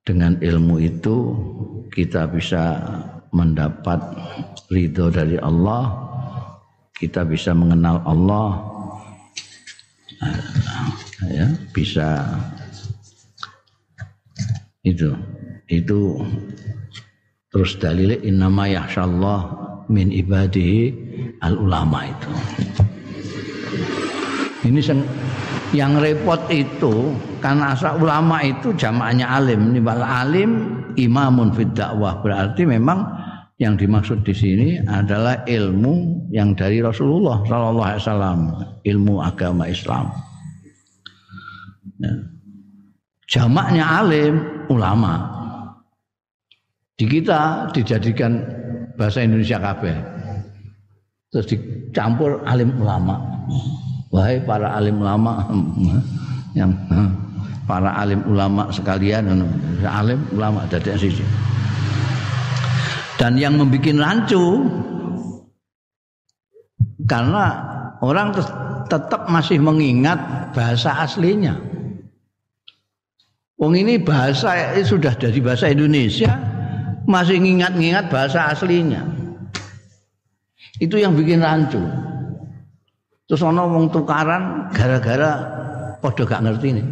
dengan ilmu itu kita bisa mendapat ridho dari Allah, kita bisa mengenal Allah, ya bisa itu itu Terus dalilnya innama yahsyallah min ibadihi al ulama itu. Ini yang repot itu karena asal ulama itu jamaknya alim. Ini alim imamun fid dakwah berarti memang yang dimaksud di sini adalah ilmu yang dari Rasulullah Sallallahu Alaihi Wasallam, ilmu agama Islam. Ya. jamaknya alim ulama. Di kita dijadikan bahasa Indonesia kabeh. Terus dicampur alim ulama. Wahai para alim ulama yang para alim ulama sekalian alim ulama dari sisi. Dan yang membuat rancu karena orang tetap masih mengingat bahasa aslinya. Wong ini bahasa sudah dari bahasa Indonesia masih ngingat-ngingat bahasa aslinya. Itu yang bikin rancu. Terus ono wong tukaran gara-gara podo gak ngerti nih.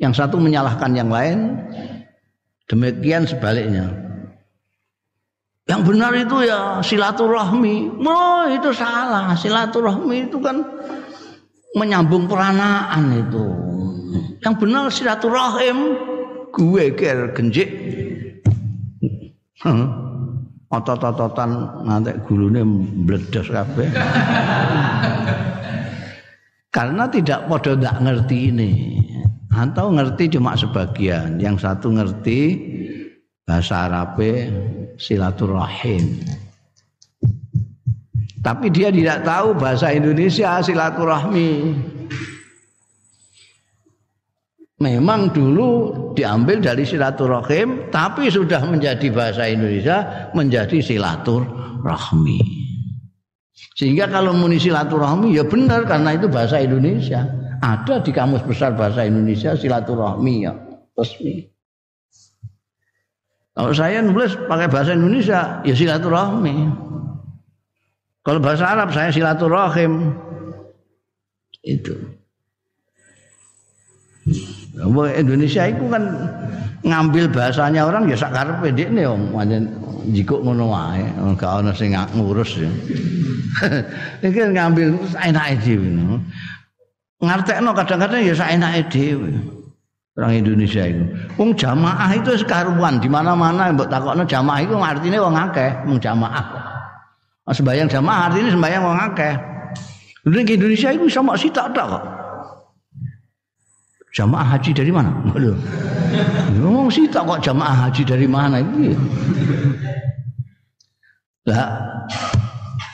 Yang satu menyalahkan yang lain, demikian sebaliknya. Yang benar itu ya silaturahmi. Oh, itu salah. Silaturahmi itu kan menyambung peranaan itu. Yang benar silaturahim gue ker genjik. Otot-ototan nanti gulune meledos kabeh. Karena tidak pada tidak ngerti ini. Atau ngerti cuma sebagian. Yang satu ngerti bahasa Arabe silaturahim. Tapi dia tidak tahu bahasa Indonesia silaturahmi. Memang dulu diambil dari silaturahim, tapi sudah menjadi bahasa Indonesia menjadi silaturahmi. Sehingga kalau muni silaturahmi ya benar karena itu bahasa Indonesia. Ada di kamus besar bahasa Indonesia silaturahmi ya resmi. Kalau saya nulis pakai bahasa Indonesia ya silaturahmi. Kalau bahasa Arab saya silaturahim. Itu. Indonesia itu kan ngambil bahasanya orang ya sak karepe ndekne wong pancen jikuk ngono wae gak ana sing ngurus ya. Iki ngambil enake dhewe no. Ngartekno kadang-kadang ya sak enake dhewe. Orang Indonesia itu. Wong jamaah itu sekaruan di mana-mana mbok takokno jamaah itu artinya wong akeh, wong jamaah. Sembayang jamaah artinya sembayang wong akeh. Di Indonesia itu sama sitok tok kok. Jamaah haji dari mana? Loh. Ngomong sih tak kok jamaah haji dari mana itu? Lah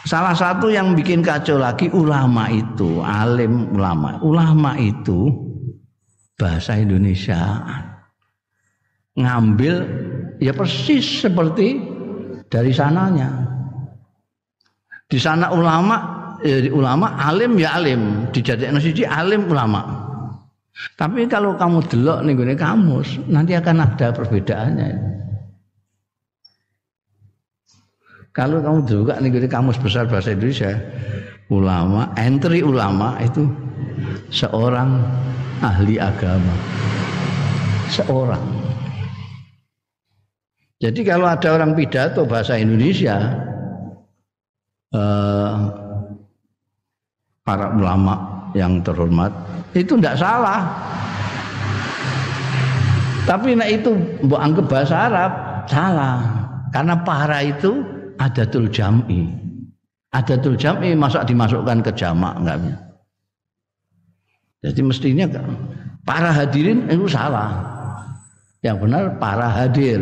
salah satu yang bikin kacau lagi ulama itu, alim ulama. Ulama itu bahasa Indonesia ngambil ya persis seperti dari sananya. Di sana ulama ya ulama alim ya alim, dijadikan siji alim ulama. Tapi kalau kamu delok nih gue kamus, nanti akan ada perbedaannya. Kalau kamu juga nih gue kamus besar bahasa Indonesia, ulama, entry ulama itu seorang ahli agama, seorang. Jadi kalau ada orang pidato bahasa Indonesia, eh, para ulama yang terhormat itu tidak salah. Tapi nek itu mbok anggap bahasa Arab salah. Karena para itu adatul jam'i. Adatul jam'i masa dimasukkan ke jamak enggak. Jadi mestinya para hadirin itu salah. Yang benar para hadir.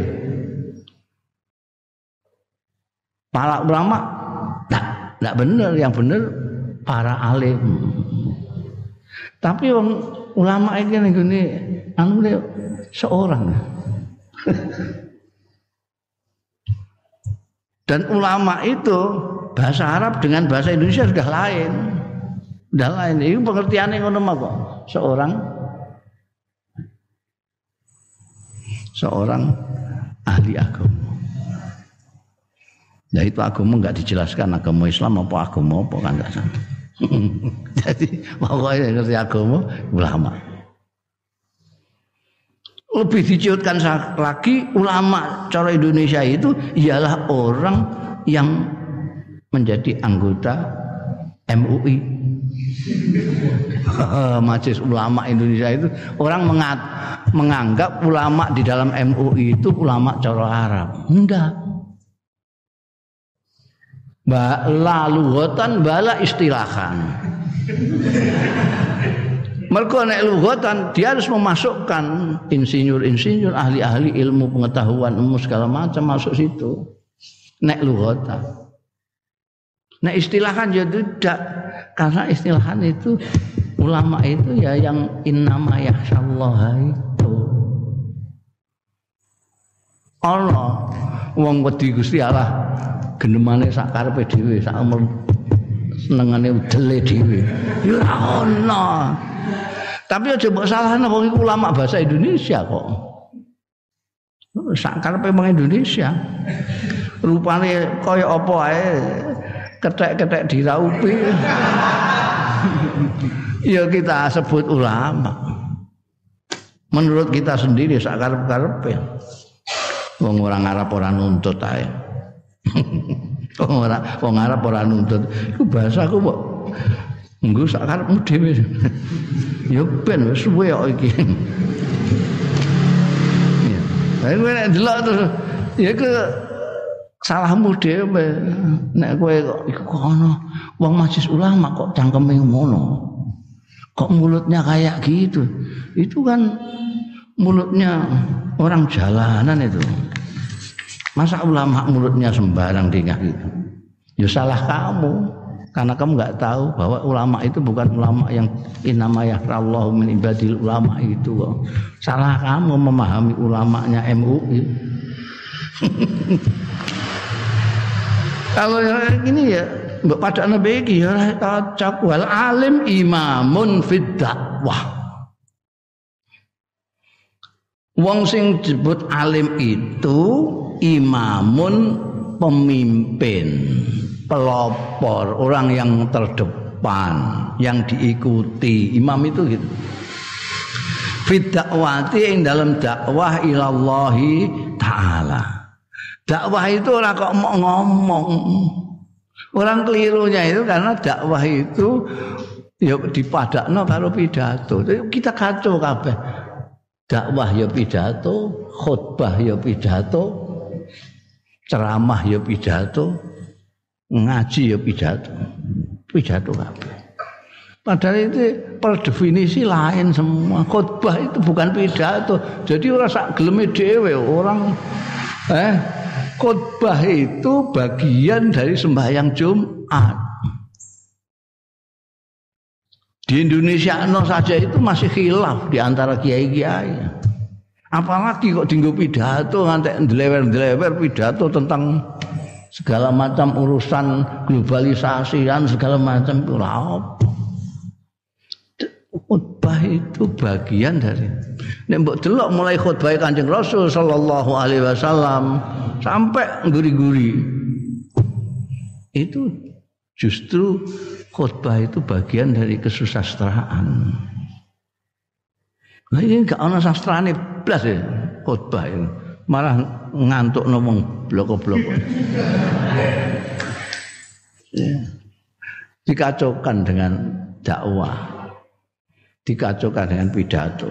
Para ulama enggak, enggak benar, yang benar para alim. Tapi wong ulama iki ning gone anu seorang. Dan ulama itu bahasa Arab dengan bahasa Indonesia sudah lain. Sudah lain. Itu pengertiannya ngono mah kok. Seorang seorang ahli agama. Nah itu agama nggak dijelaskan agama Islam apa agama apa kan nggak Jadi pokoknya ngerti agama ulama. Lebih diciutkan lagi ulama cara Indonesia itu ialah orang yang menjadi anggota MUI. Majelis Ulama Indonesia itu orang menganggap ulama di dalam MUI itu ulama cara Arab. Enggak lalu hutan bala istilahan Mereka nek lughatan dia harus memasukkan insinyur-insinyur, ahli-ahli ilmu pengetahuan ilmu segala macam masuk situ. Nek lughatan. Nek istilahan ya tidak karena istilahan itu ulama itu ya yang innama yakhsyallaha itu. Allah wong wedi Gusti Allah genemane sak karepe dhewe sak umur senengane udele dhewe. Ya ora Tapi aja mbok salahno wong iku ulama bahasa Indonesia kok. Sak karepe wong Indonesia. Rupane kaya apa ae ketek-ketek diraupi. ya kita sebut ulama. Menurut kita sendiri sak karep-karepe. Wong orang Arab ora nuntut ae. Wong ora wong Arab ora nuntut. Iku bahasaku kok Nggo sak karepmu dhewe. Ya ben wis suwe kok iki. Ya. Lah kowe nek delok terus ya ke salahmu dhewe. Nek kowe kok iku kono wong majlis ulama kok cangkeme ngono. Kok mulutnya kayak gitu? Itu kan mulutnya orang jalanan itu. Masa ulama mulutnya sembarang tinggal gitu? Ya salah kamu karena kamu nggak tahu bahwa ulama itu bukan ulama yang inama yahrallahu min ibadil ulama itu. Salah kamu memahami ulamanya MUI. Kalau yang ini ya mbok pada nabi ya cocok wal alim imamun fid dakwah. Wong sing disebut alim itu imamun pemimpin pelopor, orang yang terdepan, yang diikuti. Imam itu gitu. Fidakwati yang dalam dakwah ilallahi ta'ala. Dakwah itu orang kok mau ngomong. Orang kelirunya itu karena dakwah itu ya dipadakno karo pidato. Kita kacau kabeh. Dakwah ya pidato, khutbah ya pidato, ceramah ya pidato, ngaji ya pidato. Pidato kabeh. Padahal itu per definisi lain semua. Khotbah itu bukan pidato. Jadi orang sak geleme dhewe orang eh khotbah itu bagian dari sembahyang Jumat. Di Indonesia no saja itu masih khilaf di antara kiai-kiai. Apalagi kok dinggo pidato ngantek ndlewer-ndlewer pidato tentang segala macam urusan globalisasi dan segala macam itu apa. Khutbah itu bagian dari nek mbok delok mulai khutbah Kanjeng Rasul sallallahu alaihi wasallam sampai guri-guri itu justru khutbah itu bagian dari kesusastraan nah ini gak ada sastrane blas ya khutbah itu malah ngantuk ngomong bloko-bloko. ya. Dikacaukan dengan dakwah. Dikacaukan dengan pidato.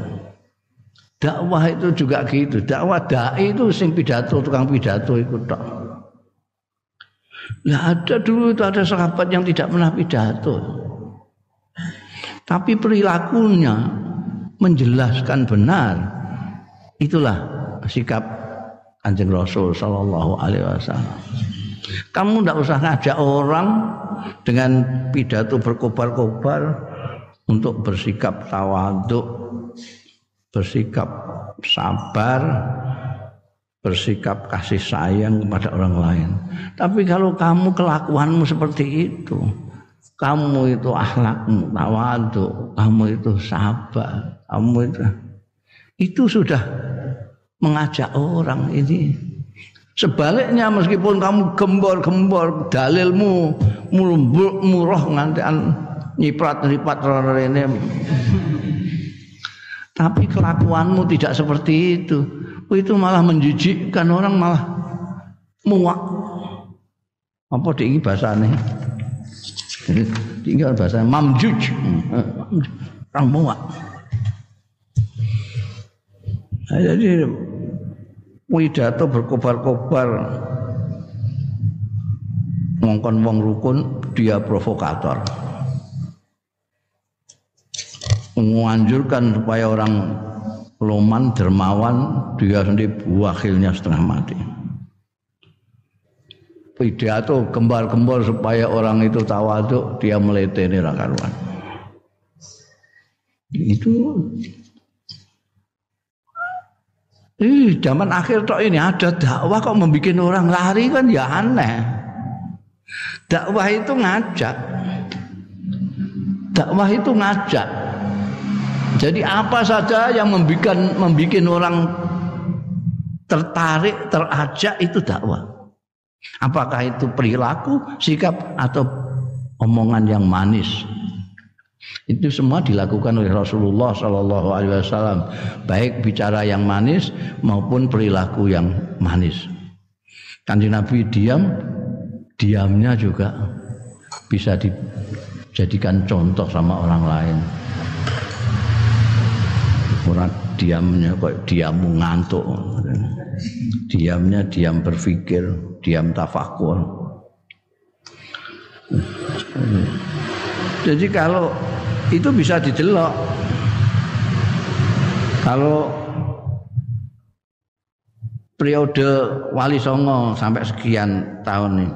Dakwah itu juga gitu. Dakwah dai itu sing pidato, tukang pidato itu tok. Lah ada dulu itu ada sahabat yang tidak pernah pidato. Tapi perilakunya menjelaskan benar. Itulah sikap Kanjeng Rasul sallallahu alaihi wasallam. Kamu tidak usah ngajak orang dengan pidato berkobar-kobar untuk bersikap tawaduk, bersikap sabar, bersikap kasih sayang kepada orang lain. Tapi kalau kamu kelakuanmu seperti itu, kamu itu akhlakmu tawaduk, kamu itu sabar, kamu itu itu sudah mengajak orang ini. Sebaliknya meskipun kamu gembor-gembor dalilmu murah ngantian nyiprat-nyiprat ini. Tapi kelakuanmu tidak seperti itu. Oh, itu malah menjijikkan orang malah muak. Apa di bahasanya? Tinggal bahasa mamjuj. Orang muak. Nah, jadi pidato berkobar-kobar. Ngongkon wong rukun dia provokator. Menganjurkan supaya orang loman dermawan dia sendiri wakilnya setengah mati. Pidato gembar-gembor supaya orang itu tawaduk dia meleteni rakaruan. Itu Ih, zaman akhir tok ini ada dakwah kok membuat orang lari kan ya aneh. Dakwah itu ngajak. Dakwah itu ngajak. Jadi apa saja yang membuat membuat orang tertarik, terajak itu dakwah. Apakah itu perilaku, sikap atau omongan yang manis? Itu semua dilakukan oleh Rasulullah Shallallahu Alaihi Wasallam, baik bicara yang manis maupun perilaku yang manis. Kanji Nabi diam, diamnya juga bisa dijadikan contoh sama orang lain. Orang diamnya kok diam ngantuk, diamnya diam berpikir, diam tafakur. Jadi kalau itu bisa didelok. Kalau periode Wali Songo sampai sekian tahun ini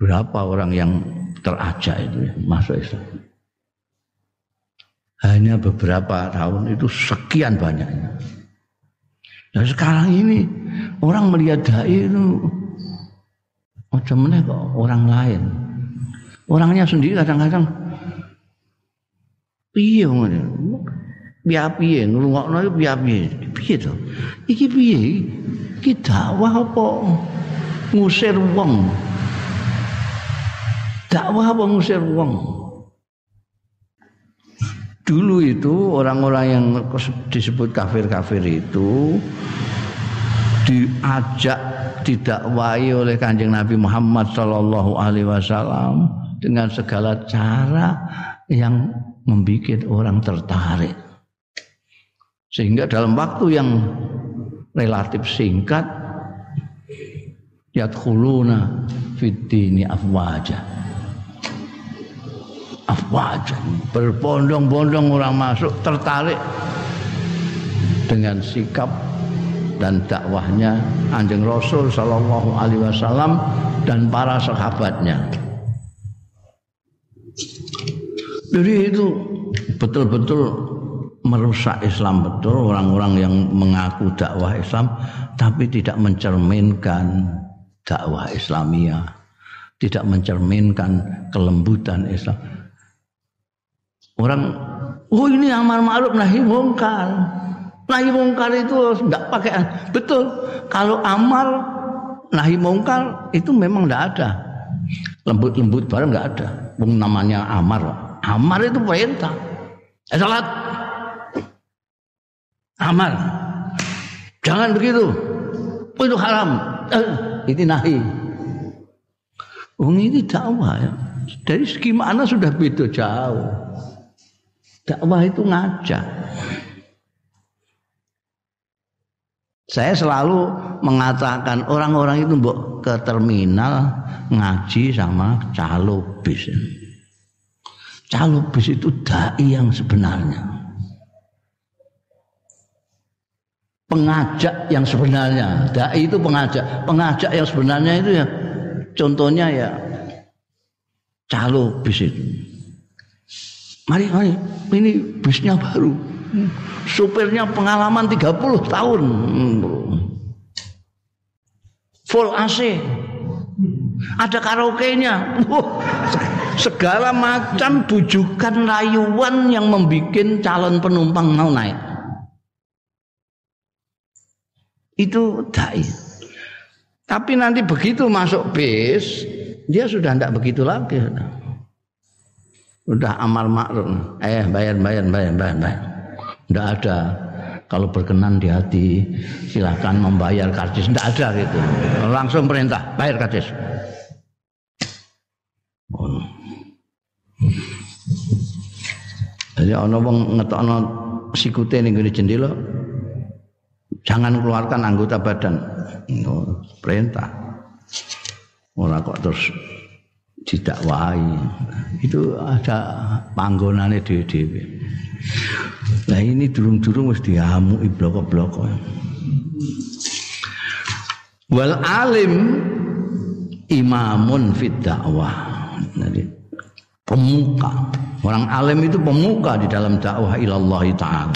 berapa orang yang terajak itu ya, masuk Islam? Hanya beberapa tahun itu sekian banyaknya. Dan sekarang ini orang melihat dai itu macam mana kok orang lain. Orangnya sendiri kadang-kadang piye ngono. Piye piye ngrungokno iku piye piye. To? Iki piye? Iki dakwah apa ngusir wong? Dakwah apa ngusir wong? Dulu itu orang-orang yang disebut kafir-kafir itu diajak didakwahi oleh Kanjeng Nabi Muhammad sallallahu alaihi wasallam dengan segala cara yang membuat orang tertarik. Sehingga dalam waktu yang relatif singkat yadkhuluna fitini afwaja. Afwaja. Berbondong-bondong orang masuk tertarik dengan sikap dan dakwahnya anjing Rasul Shallallahu Alaihi Wasallam dan para sahabatnya. Jadi itu betul-betul merusak Islam betul orang-orang yang mengaku dakwah Islam tapi tidak mencerminkan dakwah Islamia, tidak mencerminkan kelembutan Islam. Orang oh ini amar ma'ruf nahi mungkar. Nahi mungkar itu tidak pakai betul. Kalau amar nahi mungkar itu memang tidak ada. Lembut-lembut barang nggak ada. Namanya amar. Amar itu perintah. Eh, salat. Amar. Jangan begitu. Itu haram. Eh, ini nahi. Oh, ini dakwah ya. Dari segi mana sudah beda jauh. Dakwah itu ngajak. Saya selalu mengatakan orang-orang itu mbok ke terminal ngaji sama calo bis. Calo bis itu dai yang sebenarnya. Pengajak yang sebenarnya. Dai itu pengajak. Pengajak yang sebenarnya itu ya contohnya ya calo bis itu. Mari, mari. Ini bisnya baru. Supirnya pengalaman 30 tahun. Full AC. Ada karaoke-nya. Segala macam bujukan rayuan yang membuat calon penumpang mau naik. Itu dai. Tapi nanti begitu masuk bis, dia sudah tidak begitu lagi. Sudah amal makruf. Eh bayar bayar bayar bayar bayar. Tidak ada. Kalau berkenan di hati silahkan membayar karcis. Tidak ada gitu. Langsung perintah bayar karcis. Jadi ana wong ngetokno sikute ning ngene jendela jangan keluarkan anggota badan. Oh, perintah. Ora kok terus didakwai. Itu ada panggonane dhewe-dhewe. Nah ini durung-durung wis diamuki bloko-bloko. Wal alim imamun fid dakwah. Pemuka. Orang alim itu pemuka di dalam dakwah ilallah taala.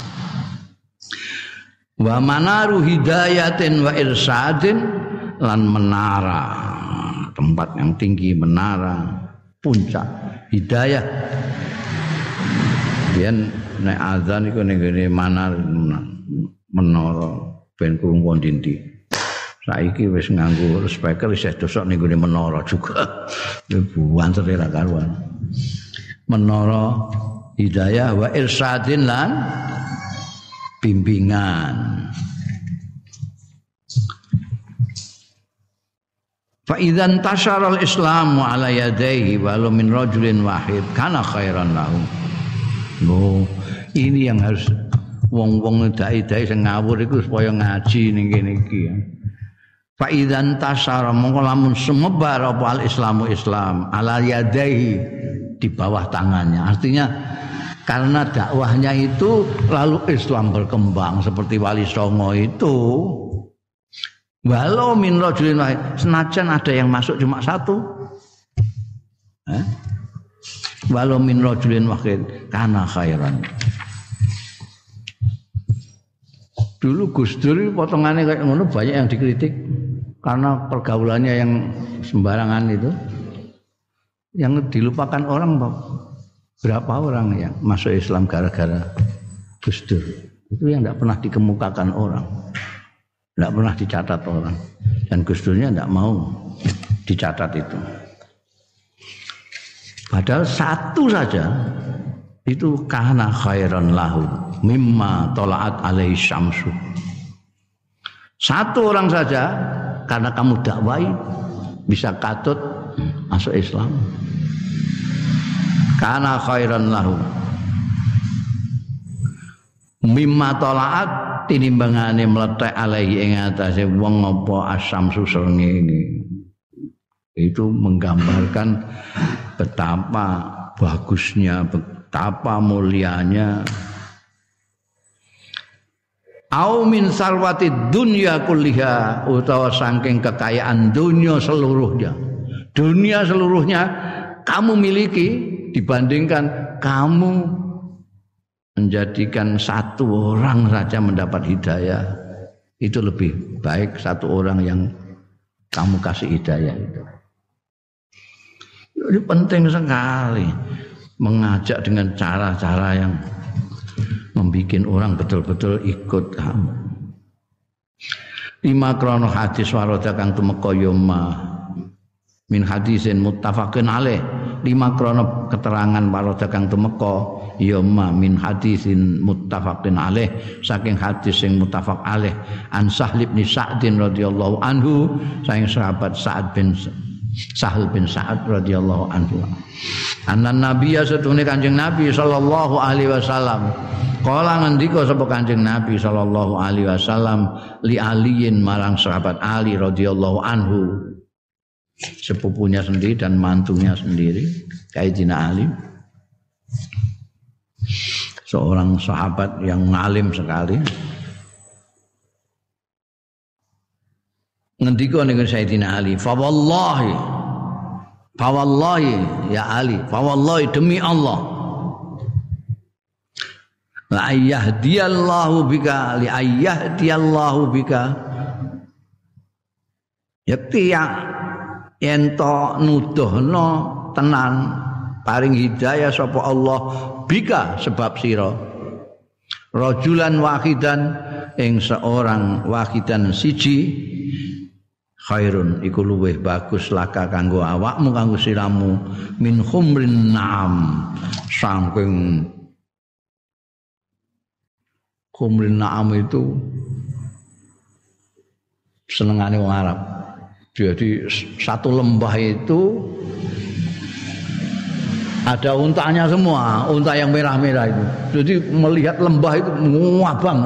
Wa manaru hidayatin wa irsadin lan menara tempat yang tinggi menara puncak hidayah Biyen nek azan iku ning manar menara ben krungu Saiki wis nganggo speaker isih dosok ning ngene menara juga. Buan ra karuan. Menara hidayah wa irsadin lan bimbingan. Fa idzan tasyara al-islamu ala yadayhi walau min rajulin wahid kana khairan lahu. Oh, ini yang harus wong-wong dai-dai sing ngawur iku supaya ngaji ning kene iki. Fa idzan tasyara mongko lamun semebar apa al-islamu Islam ala yadayhi di bawah tangannya. Artinya karena dakwahnya itu lalu Islam berkembang seperti Wali Songo itu Walau min rajulin wahid, senajan ada yang masuk cuma satu. Eh? Walau min rajulin wahid karena khairan. Dulu Gus Dur potongannya kayak ngono banyak yang dikritik karena pergaulannya yang sembarangan itu. Yang dilupakan orang berapa orang yang masuk Islam gara-gara Gus Dur. Itu yang tidak pernah dikemukakan orang. Tidak pernah dicatat orang. Dan Gus Durnya tidak mau dicatat itu. Padahal satu saja itu karena khairan lahu mimma tolaat alaihi syamsu. Satu orang saja karena kamu dakwai bisa katut masuk Islam. Karena khairan lahu mimma tolaat tinimbangane meletek alaihi ing atase wong apa asam susrenge itu menggambarkan betapa bagusnya betapa mulianya. Au min sarwati dunya kulliha utawa saking kekayaan dunia seluruhnya. Dunia seluruhnya kamu miliki dibandingkan kamu menjadikan satu orang saja mendapat hidayah. Itu lebih baik satu orang yang kamu kasih hidayah itu. Ini penting sekali mengajak dengan cara-cara yang membuat orang betul-betul ikut kamu. Lima krono hadis waroda kang tumeka yoma min hadisin muttafaqin alaih. Lima krono keterangan waroda kang tumeka ya ma min hadisin muttafaqin alaih saking hadis sing muttafaq alaih an Sahl bin Sa'din radhiyallahu anhu saking sahabat Sa'ad bin Sahal bin Sa'ad radhiyallahu anhu. Anan Nabi ya setune Kanjeng Nabi sallallahu alaihi wasallam. Kala ngendika sapa Kanjeng Nabi sallallahu alaihi wasallam li aliin marang sahabat Ali radhiyallahu anhu. Sepupunya sendiri dan mantunya sendiri, Kaidina Ali seorang sahabat yang ngalim sekali ngendika dengan Sayyidina Ali fa wallahi fa wallahi ya Ali. Fa wallahi demi Allah. La ayyahdiyallahu bika li ayyahdiyallahu bika. Yakti ya ento nuduhno tenan paring hidayah sapa Allah bika sebab sira. Rajulan wahidan ing seorang wahidan siji khairun iku luweh bagus laka kanggo awakmu kanggo siramu min khumrin naam saking khumrin naam itu senengane wong Arab jadi satu lembah itu ada untanya semua, unta yang merah-merah itu. Jadi melihat lembah itu muabang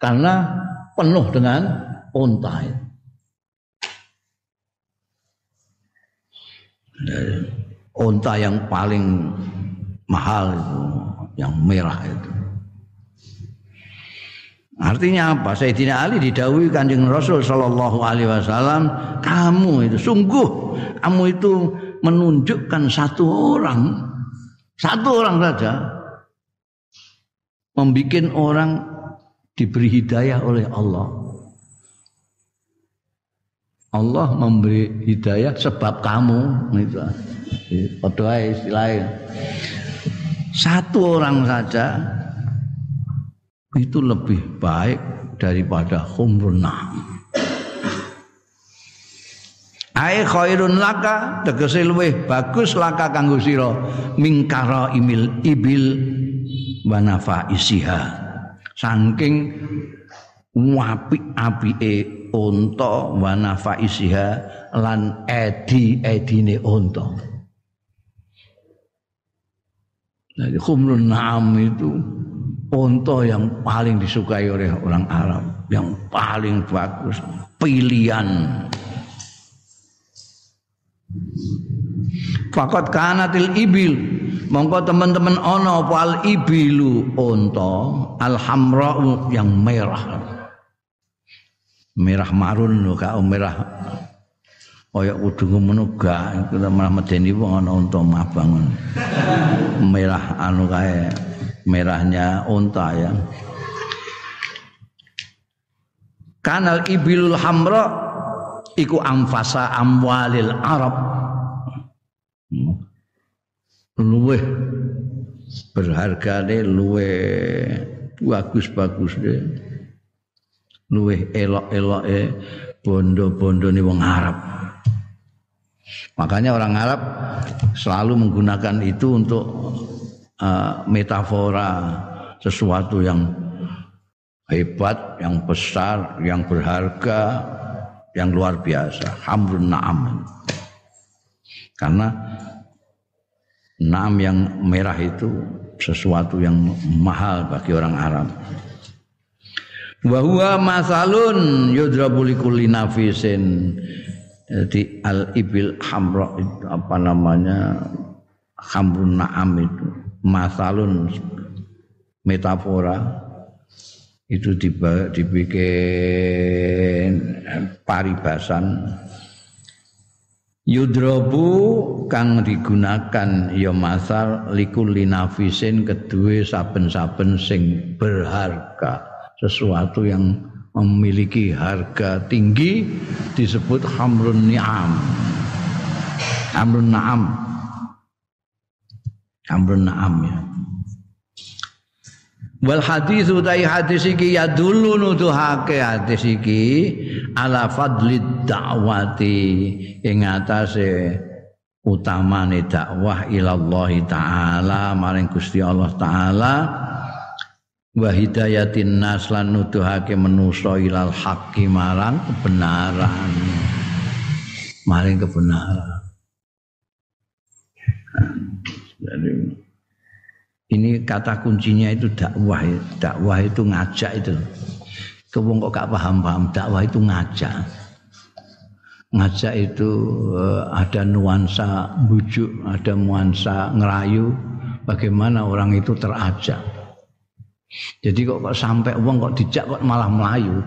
karena penuh dengan unta itu. Unta yang paling mahal itu, yang merah itu. Artinya apa? Sayyidina Ali didawui kanjeng Rasul Shallallahu Alaihi Wasallam, kamu itu sungguh kamu itu menunjukkan satu orang, satu orang saja, membuat orang diberi hidayah oleh Allah. Allah memberi hidayah sebab kamu itu. Padha istilahnya. Satu orang saja itu lebih baik daripada khumrun Ai khairun laka tegese luweh bagus laka kanggo sira mingkara imil ibil wa nafa isiha saking apik-apike unta wa nafa isiha lan edi edine unta Jadi khumrun na'am itu unta yang paling disukai oleh orang Arab, yang paling bagus, pilihan. Fakat kanatil ibil mongko teman-teman ono apa ibilu unta al yang merah. Merah marun lho kak. Merah. Kaya kudu ngono gak kita malah medeni wong ana unta mabang. Merah anu kae merahnya unta ya. Kanal ibilul hamra iku amfasa amwalil arab. Luweh. Berharga deh luweh. Bagus-bagus deh luweh elok-elok eh bondo-bondo nih wong Arab Makanya orang Arab selalu menggunakan itu untuk uh, metafora sesuatu yang hebat, yang besar, yang berharga, yang luar biasa. Hamrun na'am. Karena naam yang merah itu sesuatu yang mahal bagi orang Arab. Wa huwa masalun yudrabu likulli nafisin. Jadi al ibil hamra itu apa namanya hamrun naam itu. Masalun metafora. Itu dibikin paribasan. Yudrobu kang digunakan ya masal likulli nafisin kedua saben-saben sing berharga sesuatu yang memiliki harga tinggi disebut hamrun ni'am. Hamrun na'am hamrun na'am ya. Wal hadis utai hadis iki ya dulu nuduhake hadis iki ala fadli dakwati ing atase utamane dakwah ilallah taala maring Gusti Allah taala wa hidayatin nas lan nuduhake manusa ilal haqqi marang kebenaran. Maring kebenaran. Jadi ini kata kuncinya itu dakwah dakwah itu ngajak itu. Kewong kok gak paham-paham dakwah itu ngajak. Ngajak itu eh, ada nuansa bujuk ada nuansa ngerayu. Bagaimana orang itu terajak jadi kok, kok sampai uang kok dijak kok malah melayu.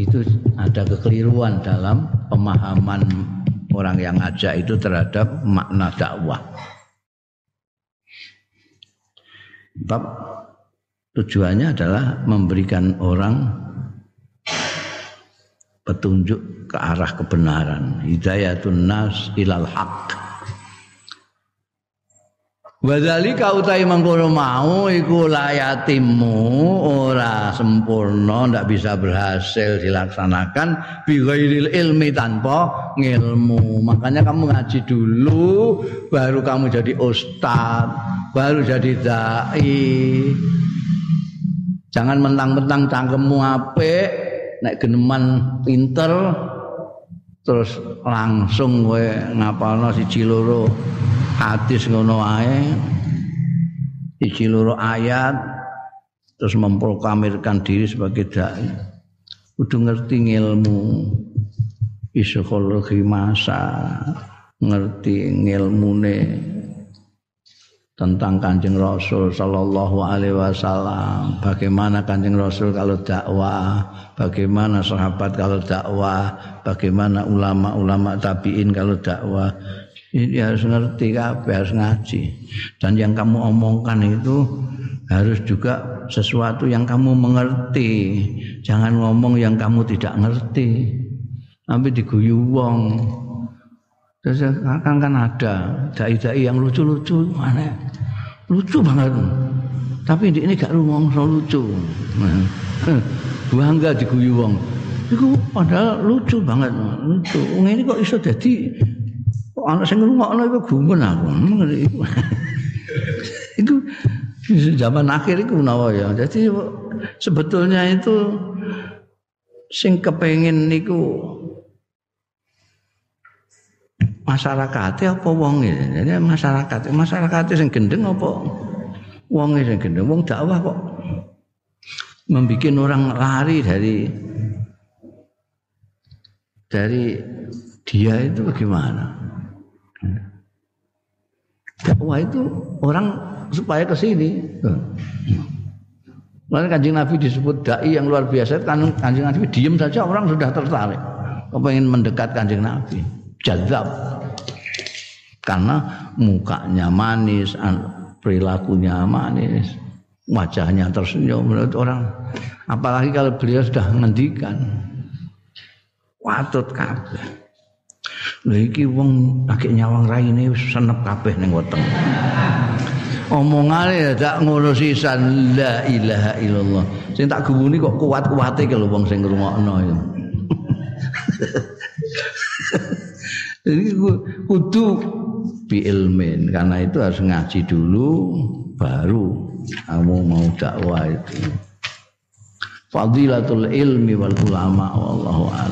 Itu ada kekeliruan dalam pemahaman orang yang ngajak itu terhadap makna dakwah. Bab tujuannya adalah memberikan orang petunjuk ke arah kebenaran. Hidayatun nas ilal haqq. Wadzalika utai mengkono mau iku layatimu ora sempurna ndak bisa berhasil dilaksanakan bi ilmi tanpa ngilmu. Makanya kamu ngaji dulu baru kamu jadi ustaz, baru jadi dai. Jangan mentang-mentang cangkemmu apik nek geneman pinter terus langsung kowe ngapalno siji loro hadis ngono ae iki loro ayat terus memproklamirkan diri sebagai dai kudu ngerti ilmu psikologi masa ngerti ngilmune tentang Kanjeng Rasul sallallahu alaihi wasallam, bagaimana Kanjeng Rasul kalau dakwah, bagaimana sahabat kalau dakwah, bagaimana ulama-ulama tabi'in kalau dakwah. Ini harus ngerti kabeh, harus ngaji. Dan yang kamu omongkan itu harus juga sesuatu yang kamu mengerti. Jangan ngomong yang kamu tidak ngerti. Sampai diguyu wong. Terus kan kan ada dai-dai yang lucu-lucu mana? Lucu banget. Tapi ini gak rumong lucu. Bangga diguyu wong. Iku padahal lucu banget, lucu. Ini kok iso dadi kok ana sing ngrungokno iku gumun aku. Iku zaman akhir itu menawa ya. Jadi sebetulnya itu sing kepengin niku masyarakat apa wong Jadi masyarakat, masyarakat sing gendeng apa wong sing gendeng. Wong dakwah kok membuat orang lari dari dari dia itu bagaimana? Dakwah itu orang supaya ke sini. Lalu kanjeng Nabi disebut dai yang luar biasa. Kan kanjeng Nabi diem saja orang sudah tertarik. Kepengen mendekat kanjeng Nabi. Jazab karena mukanya manis, perilakunya manis, wajahnya tersenyum menurut orang. Apalagi kalau beliau sudah ngendikan, watut kabeh. Lha iki wong lagi nyawang raine wis senep kabeh ning weteng. Omongane tak ngono sisan la ilaha illallah. Sing tak gumuni kok kuat-kuate ke lho wong sing ngrungokno ya. Jadi kudu bi ilmin karena itu harus ngaji dulu baru kamu mau dakwah itu fadilatul ilmi wal ulama wallahu a'lam